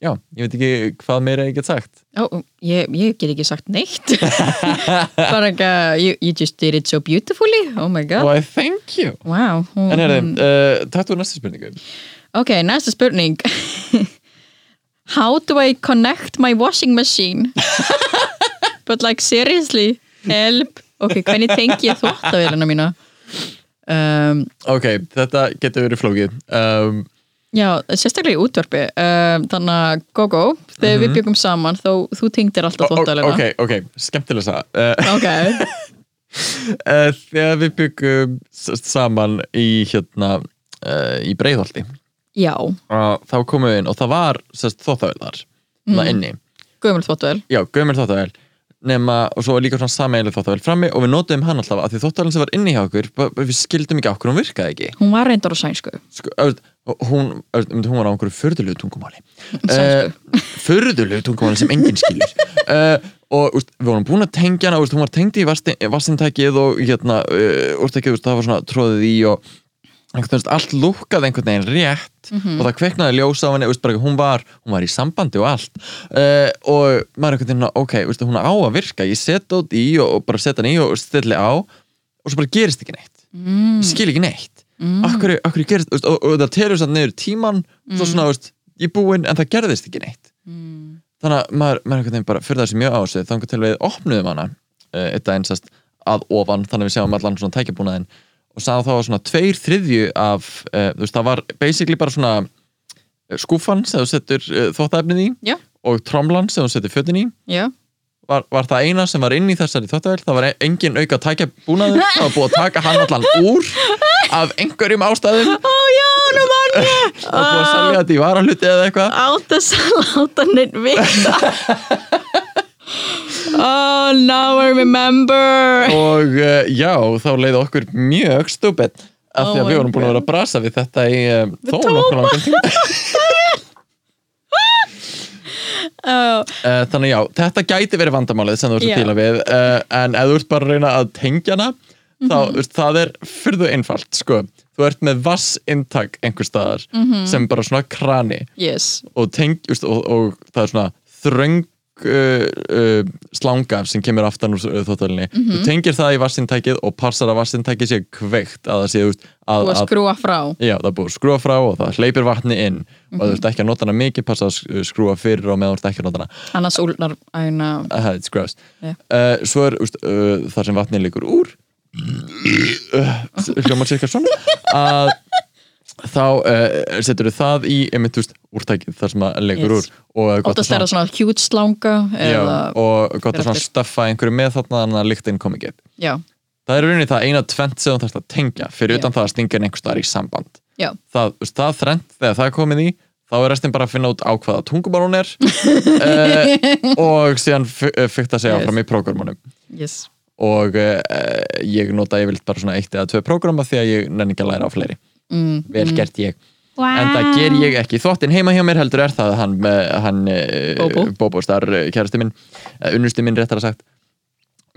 já, ég veit ekki hvað meira ég get sagt. Ó, ég, ég get ekki sagt neitt. Bara ekki you, you just did it so beautifully. Oh my god. Why, thank you. Wow. En er þeim, uh, takk þú næsta spurningu. Ok, næsta spurning. How do I connect my washing machine? But like seriously help, ok, hvernig tengi ég þvóttavélina mína um, Ok, þetta getur verið flókið. Um, Já, sérstaklega í útvarpi. Um, þannig að Gogo, þegar við byggum saman þá þú tengdir alltaf Mhm. þvóttavélina Ok, ok, skemmtilega það uh, ok, uh, Þegar við byggum saman í hérna uh, í Breiðholti. Já. Uh, þá komum við inn og það var sérst, þóttavélar mm. inni. Gömul þvóttavél Já, gömur þóttavél nema, og svo var líka svona sameiginlega þóttavél frammi og við notum hann alltaf að því þóttavélin sem var inni hjá okkur við skildum ekki okkur, hún virkaði ekki. Hún var reyndar á sænsku. Sko, hún, hún var á einhverju förðulegu tungumáli. Uh, förðulegu tungumáli sem enginn skilur. Uh, og úst, við vorum búin að tengja hana úst, hún var tengd í vassintækið og hérna, úrtækið, úst, það var svona tróðið í og veginn, allt lúkkaði einhvern veginn rétt og það kveiknaði ljós á henni úst, bara, hún, var, hún var í sambandi og allt. Uh, og maður einhvern veginn ok, úst, hún á að virka, ég setja út í og, og bara setja hann í og stilli á og svo bara gerist ekki neitt. Mm. ég skil ekki neitt. Mm. akkur, akkur gerist, og, og það telur satt niður tíman svo svona, úst, ég er búinn en það gerðist ekki neitt. Mm. þannig að maður, maður einhvern veginn bara fyrir þessi mjög á sig þannig til við opnuðum hana uh, eitt daginn sest að ofan þannig að við sjáum allan svona tækjabúnaðin og sagði þá var svona tveir þriðju af, uh, þú veist, það var basically bara svona eh, skúfan sem þú setur uh, þóttaefnið í já, og tromlan sem þú setur fötin í. Var, var það eina sem var inn í þessari þóttavél það var e- engin auka tækjabúnaður. Það var búið að taka hann allan úr af einhverjum ástæðum. Ó já, nú mann ég. Það var búið að selja þetta í varahluti eða eitthvað. Átt að láta neitt vita oh, now I remember. Og uh, já, þá leiði okkur mjög stúpid af Oh því að my við vorum búin að vera að brasa við þetta í um, þó nokkuð langan tíma. Oh, uh, þannig já, þetta gæti verið vandamálið sem þú ert Já. að díla við uh, en ef þú ert bara að reyna að tengja hana þá, Mhm. veist, það er fyrðu einfalt sko, þú ert með vassintak einhver staðar Mhm. sem bara svona krani yes. og, teng, veist, og, og það er svona þröng uh, uh, slanga sem kemur aftan úr þóttölinni Mhm. þú tengir það í vassintækið og passar að vassintækið sé kveikt að það sé veist, að, að að, skrúa frá. Já, það búið að skrúa frá og það hleypir vatni inn og þú ert ekki að nota hana mikið passa að sk- skrúa fyrir og meðan þú ert ekki að nota hana. Annars úlnar gross Já. uh, svo er þar sem vatni liggur úr hljómar cirka svona að þá uh, setur það í einmitt, veist, úrtækið þar sem að leggur Yes. úr og gott að svona hjút slanga já, og gott að svona staffa einhverju með þarna þannig að lyktin kom ekki upp. Já, það er rauninni það eina tvent sem þú þarfst að tengja. Fyrir Já. utan það að stinga inn einhver staðar í samband. Já, það, það þrent, þegar það er komið í þá er restin bara að finna út á hvaða tungumál hún er uh, og síðan fyrta sig Yes. áfram í prógramunum yes. Og uh, ég nota yfirleitt bara svona eitt eða tvö prógrama því að ég nenni ekki að læra á fleiri. Mm, vel gert ég wow. en það ger ég ekki. Þóttin heima hjá mér heldur er það hann, með- hann Bóbó. Bobo Star kærasti minn uh, unnusti minn réttar að sagt.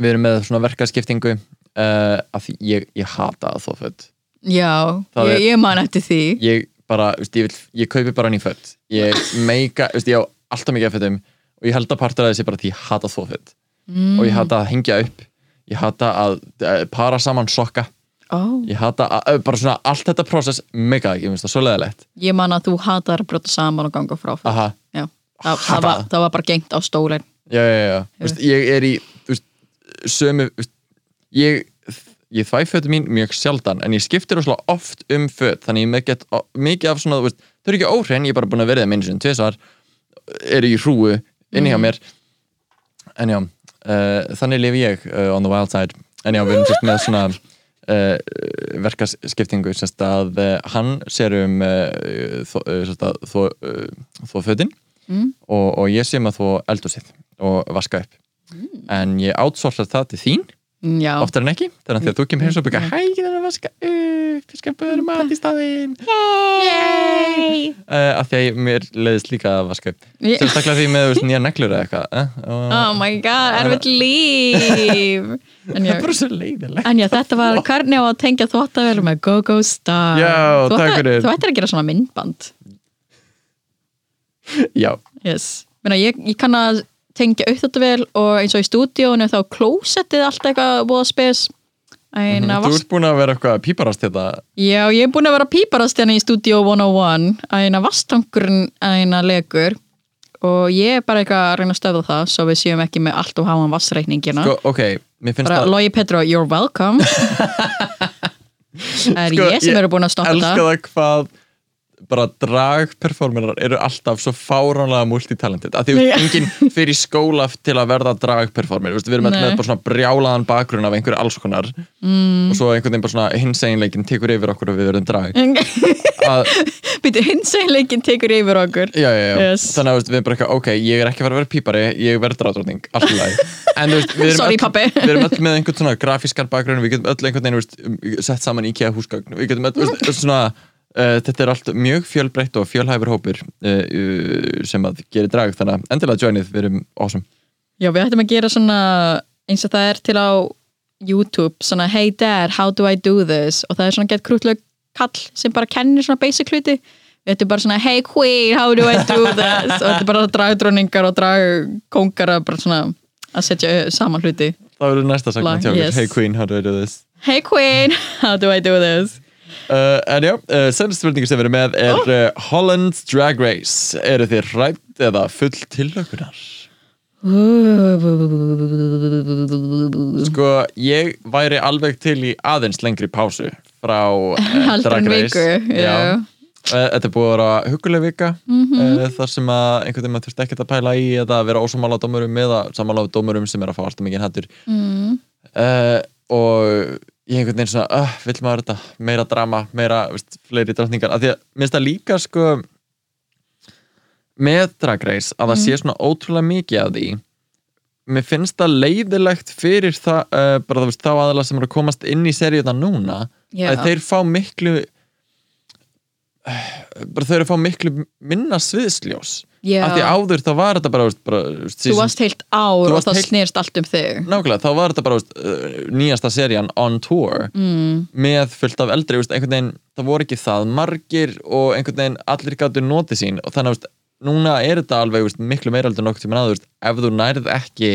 Við erum með svona verkaskiptingu uh, af því ég, ég hata að þó föt. Já, ég, er- ég man eftir því. Ég bara, veist, ég, vil, ég kaupi bara ný fött ég meika, veist, ég á alltaf mikið af fötum og ég held að partur af þessi bara því ég hata þó fött mm. og ég hata að hengja upp. Ég hata að para saman sokka oh. ég hata bara svona allt þetta prósess mega ég finnst það svo leðilegt ég man að þú hatar að brjóta saman og ganga frá aha, já, það, var, það. var bara gengt á stólinn. Já, já, já, veist, ég er í veist, sömu veist, ég, ég þvæ fötum mín mjög sjaldan en ég skiptir óslega oft um föt þannig ég með get mikið af svona veist, þau eru ekki óhrein, ég er bara búin að verið það minnum sem tvisar eru í hrúu inni hjá mér. En já, uh, þannig lifi ég uh, on the wild side. En já, við erum sérst með svona uh, verkaskiptingu sérst að uh, hann sér um uh, þó, uh, sérst að þó, uh, þó fötin Mm. og, og ég sé um að þó eldhúsið og vaska upp en ég outsourca það til þín Já, oftar en ekki, þannig að þú kemur hér svo byggja hæ, það er að vaska upp, ég skal böður mat í staðinn. Uh, af því að ég, mér leiðist líka að vaska upp. Ég- sérstaklega því með nýja neglur eða eitthvað eh? og Oh my god, erfitt líf. En það er bara svo leiðilegt en já þetta var hvernig á að tengja þvóttavél með Go-Go Star. Já. Þú ættir að gera svona myndband. Já, yes. Meina, ég, ég kann að tengja auðvitaðvél og eins og í stúdíónu þá klósettið allt eitthvað búið spes. En að þú ert búin að vera eitthvað að píparast þetta Já, ég er búin að vera píparast hérna í Studio 101 að eina vastangurinn að eina legur og ég er bara eitthvað að reyna að stöða það svo við séum ekki með allt og háan vassreikningina sko, ok, mér finnst bara það Logi Petro, you're welcome. Það er Sko, ég sem ég eru búin að stoppa elska það. það hvað bara dragperformerar eru alltaf svo fáránlega multitalented að því veist, enginn fyrir í skóla til að verða dragperformer við erum öll Nei. með bara svona brjálaðan bakgrunn af einhverju alls konar mm. og svo einhvern veginn bara svona hinseginleikin tekur yfir okkur og við verðum drag Býtu, hinsæleikin tekur yfir okkur já, já, já. Yes. þannig að við erum bara eitthvað, ok, ég er ekki að fara að vera pípari ég verð dragdrótning, allt í lagi en þú veist, við erum, Sorry, öll, pabbi. við erum öll með einhvern svona grafískan bakgrunn við getum öll einhvern veginn sett saman IKEA húsgagn við getum öll veist, svona Uh, þetta er allt mjög fjölbreytt og fjölhæfur hópur uh, uh, sem að gera drag þannig að endilega joinið, við erum awesome. Já, við ættum að gera svona eins og það er til á YouTube svona Hey dad, how do I do this? Og það er svona gett krútleg kall sem bara kennir svona basic hluti. Við ættum bara svona Hey queen, how do I do this? Og þetta er bara dragdróningar og dragkongar að bara svona að setja saman hluti. Það verður næsta hjá okkur. Yes. Hey Queen, how do I do this? Hey queen, how do I do this Uh, en já, uh, senast spurningu sem við erum með er uh, Holland Drag Race eru þið rætt eða full tillökunar? Sko, ég væri alveg til í aðeins lengri pásu frá Drag Race já. Þetta er búið að vera huguleg vika Mhm. uh, þar sem að einhvern veginn maður þurfti ekkert að pæla í eða að vera ósamála dómurum eða samála dómurum sem er að fá alltaf mikið hættur mm. og ég einhvern veginn svona uh, vill maður þetta, meira drama meira, veist, fleiri drottningar af því að minnst það líka sko með Drag Race að það sé svona ótrúlega mikið af því mér finnst það leiðilegt fyrir það, uh, bara þú veist þá aðalega sem eru að komast inn í seríuna núna Já. að þeir fá miklu uh, bara þeir eru að fá miklu minna sviðsljós. Af því áður þá var þetta bara, bara Þú varst heilt ár og það heilt- snerist allt um þig. Nákvæmlega, þá var þetta bara uh, nýjasta serían on tour mm. með fullt af eldri, veist, einhvern veginn það voru ekki það margir og einhvern veginn allir gáttu notið sín og þannig að núna er þetta alveg veist, miklu meira heldur nokkuð tíma aður, ef þú nærð ekki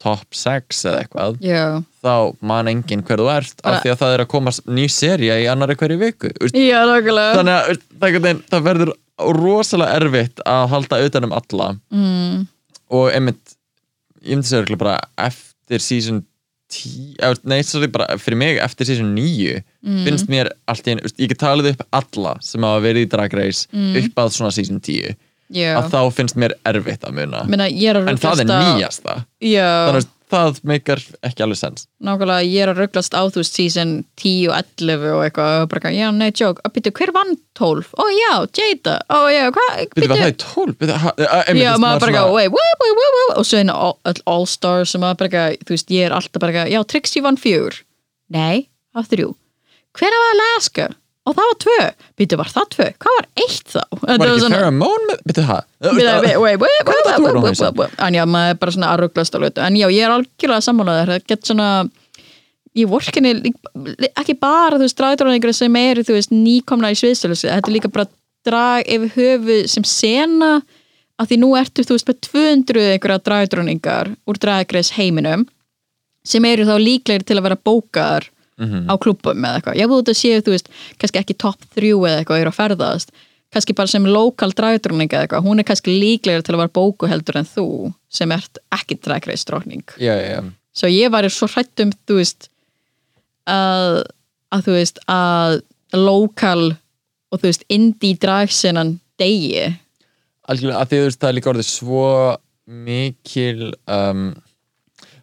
top 6 eða eitthvað Já, þá man enginn hver þú ert af því að það er að koma ný sería í annari hverju viku já, þannig að það verður rosalega erfitt að halda utan um alla. Mm. og einmitt ég myndi segja bara eftir season 10, eða, nei, sorry, bara fyrir mig eftir season 9 Mm. finnst mér allt í veist, ég get talið upp alla sem hafa verið í Drag Race upp að svona season 10 Já, að þá finnst mér erfitt að muna. Að en það er nýjasta. Þannig að það meikar ekki alveg sens. Nákvæmlega, ég er að rugglast á þú season 10 og 11 og eitthvað og bara, já, nei, joke, að byrja, hver vann 12? Ó, já, Jada, ó, já, hvað, Byrju, var það í 12? Byrju, ha, ha, einmitt, Já, maður bara, wait, wait, wait, wait, og svo einu All-Star sem maður bara, þú veist, ég er alltaf bara, já, Trixie vann fjör Nei, það var þrjú. Hvenær var Alaska? Og það var tvö. Býtu, var það tvö? Hvað var eitt þá? Var ekki svona- Pheromone byrju það? En já, maður er bara svona að rugglast á hlutu En já, ég er algjörlega sammálaður Það gett svona Í vorkinni, ekki bara, þú veist, dragdróningur sem eru, þú veist, nýkomna í sviðstölusi Þetta er líka bara drag yfir höfu sem sena. Að því nú ertu, þú veist, með 200 einhverja dragdróningar úr dragreis heiminum sem eru þá líklegir til að vera bókaðar á klúbbum eða eitthvað. Ég búið þetta séu, þú veist, kannski ekki topp þrjú eða eitthvað eru að ferðast. Kannski bara sem lokal dragdróning eða eitthvað, hún er kannski líklegir til að vera bóku heldur en þú sem ert ekki dragreis dróning. Já, já, já. Svo ég var svo hrætt um, þú veist að, að þú veist að lokal og þú veist indie dragsenan degi algjörlega, að því þú veist, það er líka orðið svo mikil um,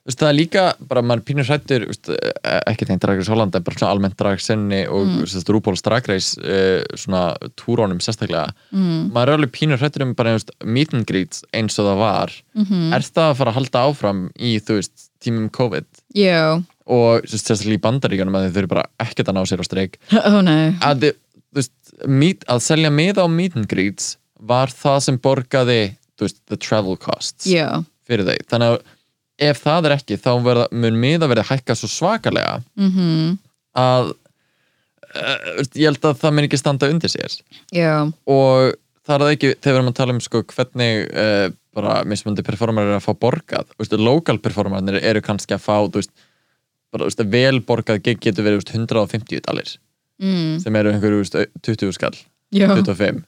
veist, það er líka bara maður pínur hrættur, eh, ekki þeim Drag Race Holland, en bara svona almennt Drag Senni og mm. Rúbóls Drag Race uh, svona túrónum sérstaklega. Mm. maður er alveg pínur hrættur um bara veist, meet and greet eins og það var. Mhm. er það að fara að halda áfram í, þú veist, tímum COVID? Já, og veist, sérstaklega í bandaríkjunum að þau eru bara ekkert að ná sér á streik nei. Að, þið- veist, meet, að selja miða á meet and greets var það sem borgaði the travel costs Já, fyrir þau, þannig að ef það er ekki þá verða, mun miða verið hækka svo svakalega mhm, að uh, ég held að það mun ekki standa undir sér. Já, og það er það ekki, þegar við erum að tala um sko, hvernig uh, bara mismundi performer er að fá borgað, local performerinn eru kannski að fá, veist bara, veist, vel borgað gig getur verið veist, 150 dalir, mm, sem eru einhverju þú veist, 20 skall, já. 25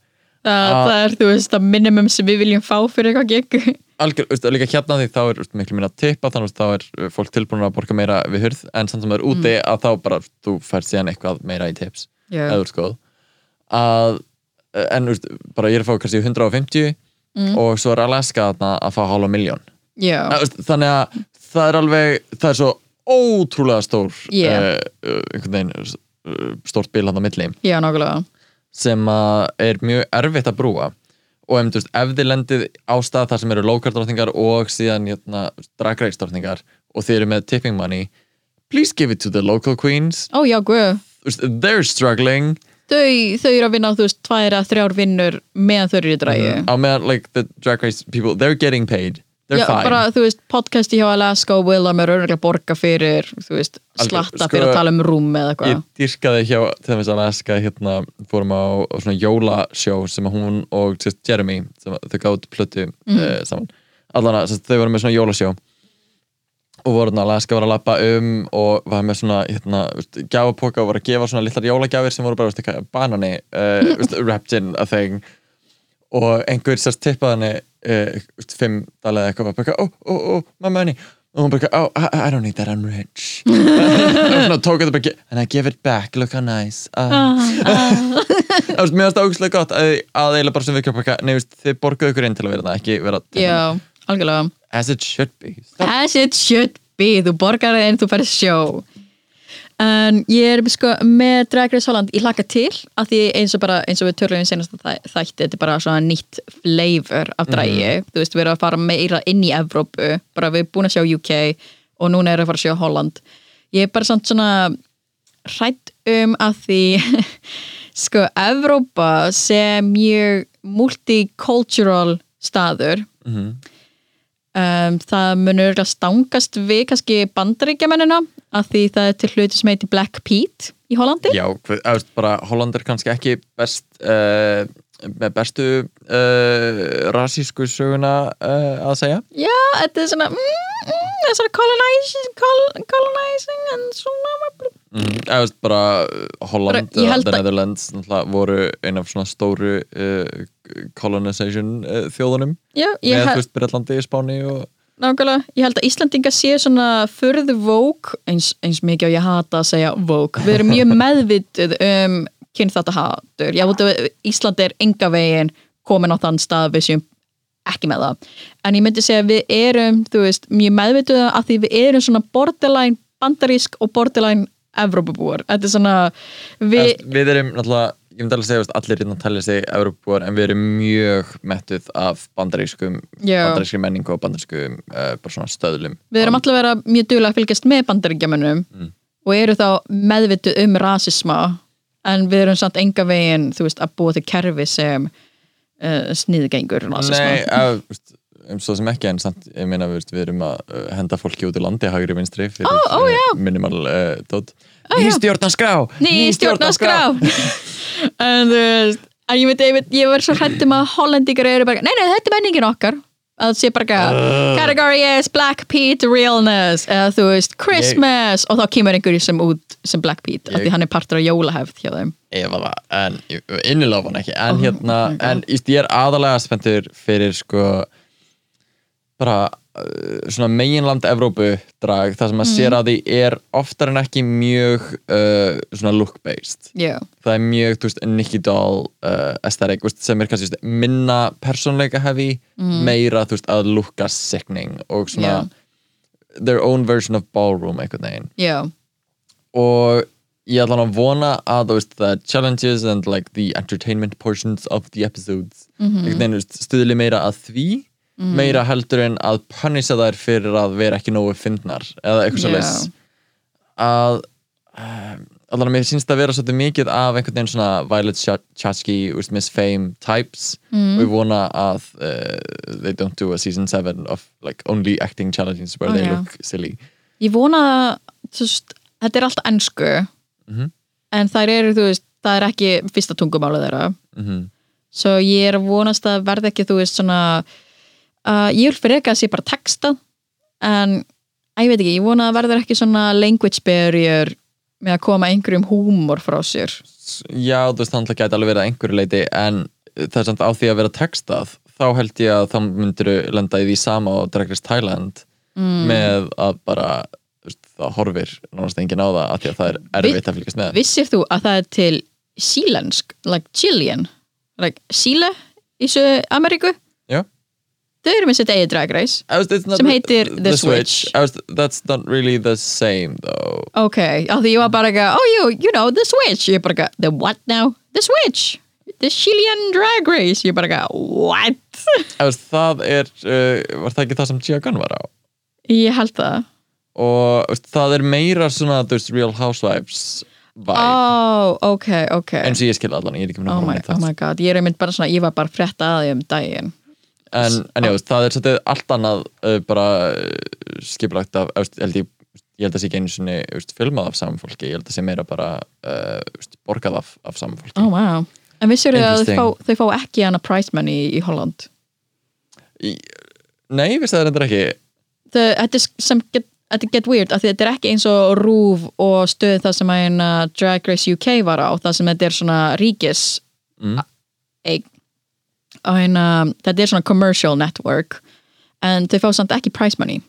Það, það er, þú veist, að minimum sem við viljum fá fyrir eitthvað gig. Algjör, þú veist, líka hérna því þá er miklu minna tippa, þannig að þá er fólk tilbúin að borga meira við hurð, en samt sem það er úti að þá bara, þú fær síðan eitthvað meira í tips Já, eða góð að, en veist, bara ég er að fá kannski 150 og svo er Alaska þarna að fá hálfa miljón veist, þannig að það er alveg það er svo ótrúlega stór Yeah. uh, uh, einhvern veginn uh, stórt bil hann á milli. Já, nákvæmlega sem er mjög erfitt að brúa. Og ef, veist, ef þið lendið á stað þar sem eru lokaldrottningar og síðan hérna, dragreikstrottningar og þið eru með tipping money please give it to the local queens. Ó já, veist, they're struggling. Þau, þau eru að vinna, þú veist, tvær að þrjár vinnur meðan þau eru í drægi á meðan like the drag race people they're getting paid Já, bara, þú veist, podcasti hjá Alaska og Willam er örgulega borga fyrir, þú veist, slatta sko, fyrir að tala um rúm eða ég eitthvað dyrkaði hjá til dæmis Alaska hérna fórum á, á svona jólasjó sem hún og sérst, Jeremy sem þau gátt plötu mm. saman. Allan að þau voru með svona jólasjó og voru hérna Alaska var að lappa um og var með svona hérna, veist, gjafapoka og voru að gefa svona litlar jólagjafir sem voru bara veist, banani uh, wrapped in a thing. Og einhver sérst tippaði henni veist, fimm dalið eða eitthvað bara, oh, oh, oh, my money og hún bara, oh, I, I don't need that, I'm rich. Og svona tók þetta bara and I give it back, look how nice. Uh. það veist, mér finnst það ógustlega gott að, eiginlega bara sem við kjöpa nei, veist, þið borguðu ykkur inn til að vera það, ekki vera Já, algjörlega. As it should be. Stop. As it should be, þú borgar það en þú færð sjó en ég er sko með Drag Race Holland. Ég hlakka til að því eins og bara eins og við törlum í senast þætti, þetta er bara svona nýtt flavor af dragi. Þú veist, við erum að fara meira inn í Evrópu bara við erum búin að sjá UK og núna erum við að fara að sjá Holland. Ég er bara samt svona hrætt um að því sko Evrópa sem mjög multicultural staður Mhm. um, það munur stangast við kannski bandaríkjamennina að því það er til hluti sem heitir Black Pete í Hollandi. Já, hvað- að, veist, bara Holland er kannski ekki best uh, með bestu uh, rasísku söguna uh, að segja. Já, þetta er svona mm, mm, það er svona colonizing, col colonizing en svona mm, veist, bara Holland held The Netherlands voru ein af svona stóru colonization þjóðunum. Já, með, held Breitlandi, Spáni og nákvæmlega, ég held að Íslandinga sé svona furðu vók eins, eins mikið og ég hata að segja vók við erum mjög meðvituð um kynþáttahatur, ég veit að Ísland er enga veginn komin á þann stað við séum ekki með það. En ég myndi segja við erum þú veist, mjög meðvituð að því við erum svona borderline bandarísk og borderline Evrópubúar, þetta er svona við, Við, við erum náttúrulega, ég myndi alveg segja veist, allir hérna talja sig Európúar en við erum mjög mettuð af bandarískum bandarískum menningu og bandarískum uh, bara svona stöðlum við erum alltaf að vera mjög duglega að fylgjast með bandaríkjamönnum Mm. og eru þá meðvituð um rasisma en við erum samt enga veginn þú veist, að búa til kerfi sem uh, sniðgengur rasisma Nei, að, veist, um svo sem ekki en samt, ég meina við, við erum að henda fólki út í landi hægri vinstri fyrir ó, já. uh, minimal uh, dót já. Ný stjórnarskrá. Ný stjórnarskrá. en þú veist en ég veit, ég, ég var svo hrættum að hollendingar eru bara, nei, nei, þetta er menningin okkar. Að það sé bara uh. category is Black Pete realness. Eða þú veist, Christmas. Og þá kemur einhverju sem út sem Black Pete, af Ég- því hann er partur af jólahefð hjá þeim. Ef að það, en var hann ekki. En Oh hérna, en ég er aðalega spenntur fyrir sko bara svona meginland Evrópu drag, það sem að Mm. sér að því er oftar en ekki mjög uh, svona look based Já, það er mjög, veist, Nicky Doll uh, aesthetic, veist, sem er kannski minna persónleika hefi meira, þú veist, að looka sickening og svona Mm. Já. their own version of ballroom einhvern veginn já, og ég ætla að vona að the challenges and like the entertainment portions of the episodes Mhm. þú veist, stuðli meira að því meira heldur en að punisha þær fyrir að vera ekki nógu fyndnar eða eitthvað svo Já. leys að um, allan að mér sínst að vera svolítið mikið af einhvern veginn svona Violet Ch- Chachki, Miss Fame types Mm. og ég vona að uh, they don't do a season 7 of like only acting challenges where Ó, they já. look silly Ég vona veist, þetta er alltaf ennsku Mhm. en þær eru, þú veist, það er ekki fyrsta tungumálið þeirra mm svo ég er að vonast að verða ekki, þú veist, svona uh, ég vil fyrir ekki að sé bara texta en, að ég veit ekki, ég vona að verður ekki svona language barrier með að koma einhverjum húmor frá sér Já, þú veist, það gæti alveg verið að einhverju leiti en það er samt á því að vera textað þá held ég að þá myndir lenda í því sama á Drag Race Thailand mm. með að bara þú veist, það horfir nánast enginn á það af því að það er erfitt að fylgjast með Vissir þú að það er til sílensk, like Chilean like Chile í Ameríku. Þau eru með sitt eigið drag race I was- it's not Sem heitir The Switch. I was, That's not really the same though. Ok, af því ég var bara eitthvað oh you, you know, the switch, ég bara eitthvað the what now, the switch? The Chilean drag race, ég bara eitthvað what? I was, Það er, uh, var það ekki það sem Gunn var á? Ég held það. Og veist, það er meira svona veist, Real Housewives vibe. Oh, ok, ok. Eins og ég skil allan, ég er ekki með oh náttúrulega oh my god, ég er einmitt bara svona ég var bara frétta að því um daginn en, en já, veist, það er svolítið allt annað uh, bara uh, skipulagt af, veist, held ég, ég held að sé ekki einu veist, filmað af saman fólki, ég held að sé meira bara uh, borgað af, af saman fólki. Oh wow, en vissir þau að fá, þau fá ekki hana prize money í Holland? Í, Nei, veist það er endur ekki þetta er sem get, þetta get weird af því þetta er ekki eins og rúf og stöð það sem að eina Drag Race UK var á það sem þetta er svona ríkis Mm. eig og hérna, þetta er svona commercial network en þau fá samt ekki prize money.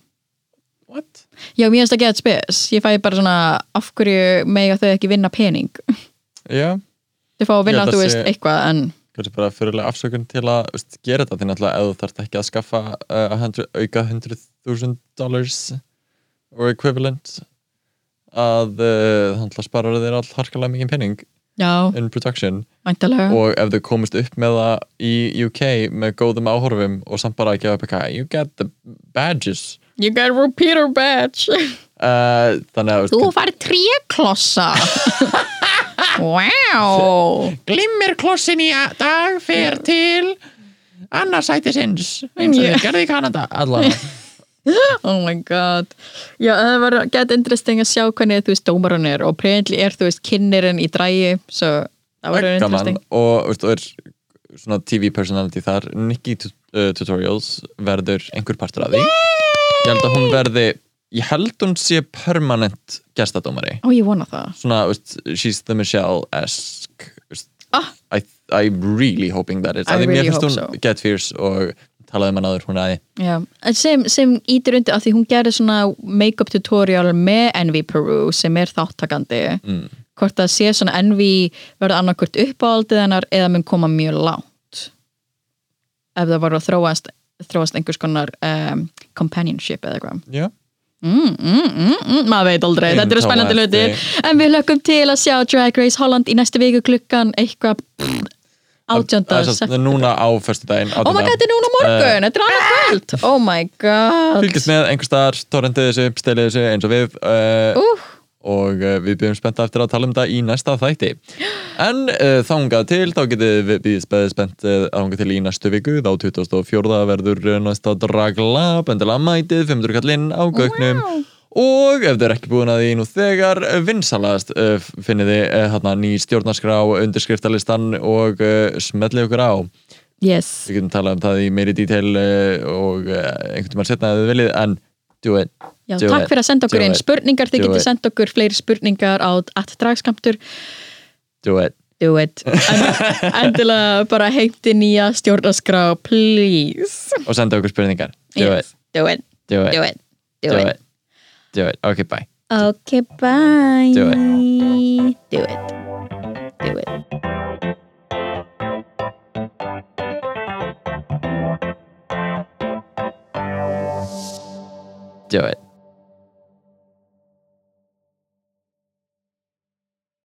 What? já, mér finnst það get spes. Ég fæ bara svona, af hverju mega þau ekki vinna pening? Já, þau fá að vinna, þú veist, eitthvað en kannski bara fyrirlega afsökun til að veist, gera þetta. Því náttúrulega ef þú þarft ekki að skaffa uh, 100, auka 100.000 dollars or equivalent að uh, þannig að spara þér all harkalega mikið penning já, in production. Væntalega og ef þau komist upp með það í UK með góðum áhorfum og samt bara að gefa upp eitthvað you get the badges. You got repeater badge. Uh, þannig að þú fær tréklossa. Wow. Glimmerklossin í dag fer til annarsætisins eins og þeir gerði í Kanada allavega oh my god. Já, það var gett interesting að sjá hvernig þú veist dómarun er og apparently er þú veist kynnirinn í drægi svo það var interesting. Og veist, og er svona TV personality þar. Nikki uh, Tutorials verður einhver partur af því. Ég held að hún verði ég held hún sé permanent gestadómari. Ó ég vona það. Svona, veist, she's the Michelle-esque veist, Ah. I, I'm really hoping that is I Af því mér really finnst hope hún so. get fierce og talaði um hann áður hún aði já. En sem, sem ítir undir að því hún gerði svona make-up tutorial með Envy Peru sem er þáttakandi mm. hvort það sé svona Envy verður annarkvort uppáhaldið hennar eða mun koma mjög lágt ef það voru að þróast þróast einhvers konar um, companionship eða eitthvað já, mm, mm, mm, mm, maður veit aldrei, þetta eru spennandi eftir. hlutir en við lökum til að sjá Drag Race Holland í næstu viku klukkan eitthvað átjönda er núna á föstudaginn oh my god, þetta er núna morgun, þetta er annað kvöld. Oh my god. Fylgist með einhver staðar, torrentið þessu, stelið þessu eins og við uh, uh, og uh, við byrjum spennta eftir að tala um þetta í næsta þætti. En uh, þangað til þá getið við speðið spennt uh, þangað til í næstu viku þá 2004 verður næsta draglab endilega mætið 500 kallinn á gögnum. Wow. Og ef þið er ekki búin að því nú þegar uh, vinsalast uh, finnið þið hérna, ný stjórnarskrá undirskriftalistan og uh, smellið okkur á. Yes. Við getum talað um það í meiri uh, og einhvern tímann setna ef þið viljið en do it. Já, Do takk it. fyrir að senda okkur Do inn it. spurningar, þið Do it. senda okkur fleiri spurningar á atdragskamtur do it. Do it. En, endilega bara heimti nýja stjórnarskrá please. Og senda okkur spurningar. Do yes. do it, it, do it, do it, do Do it. Okay, bye. Okay, bye. Do it. Do it. Do it. Do it.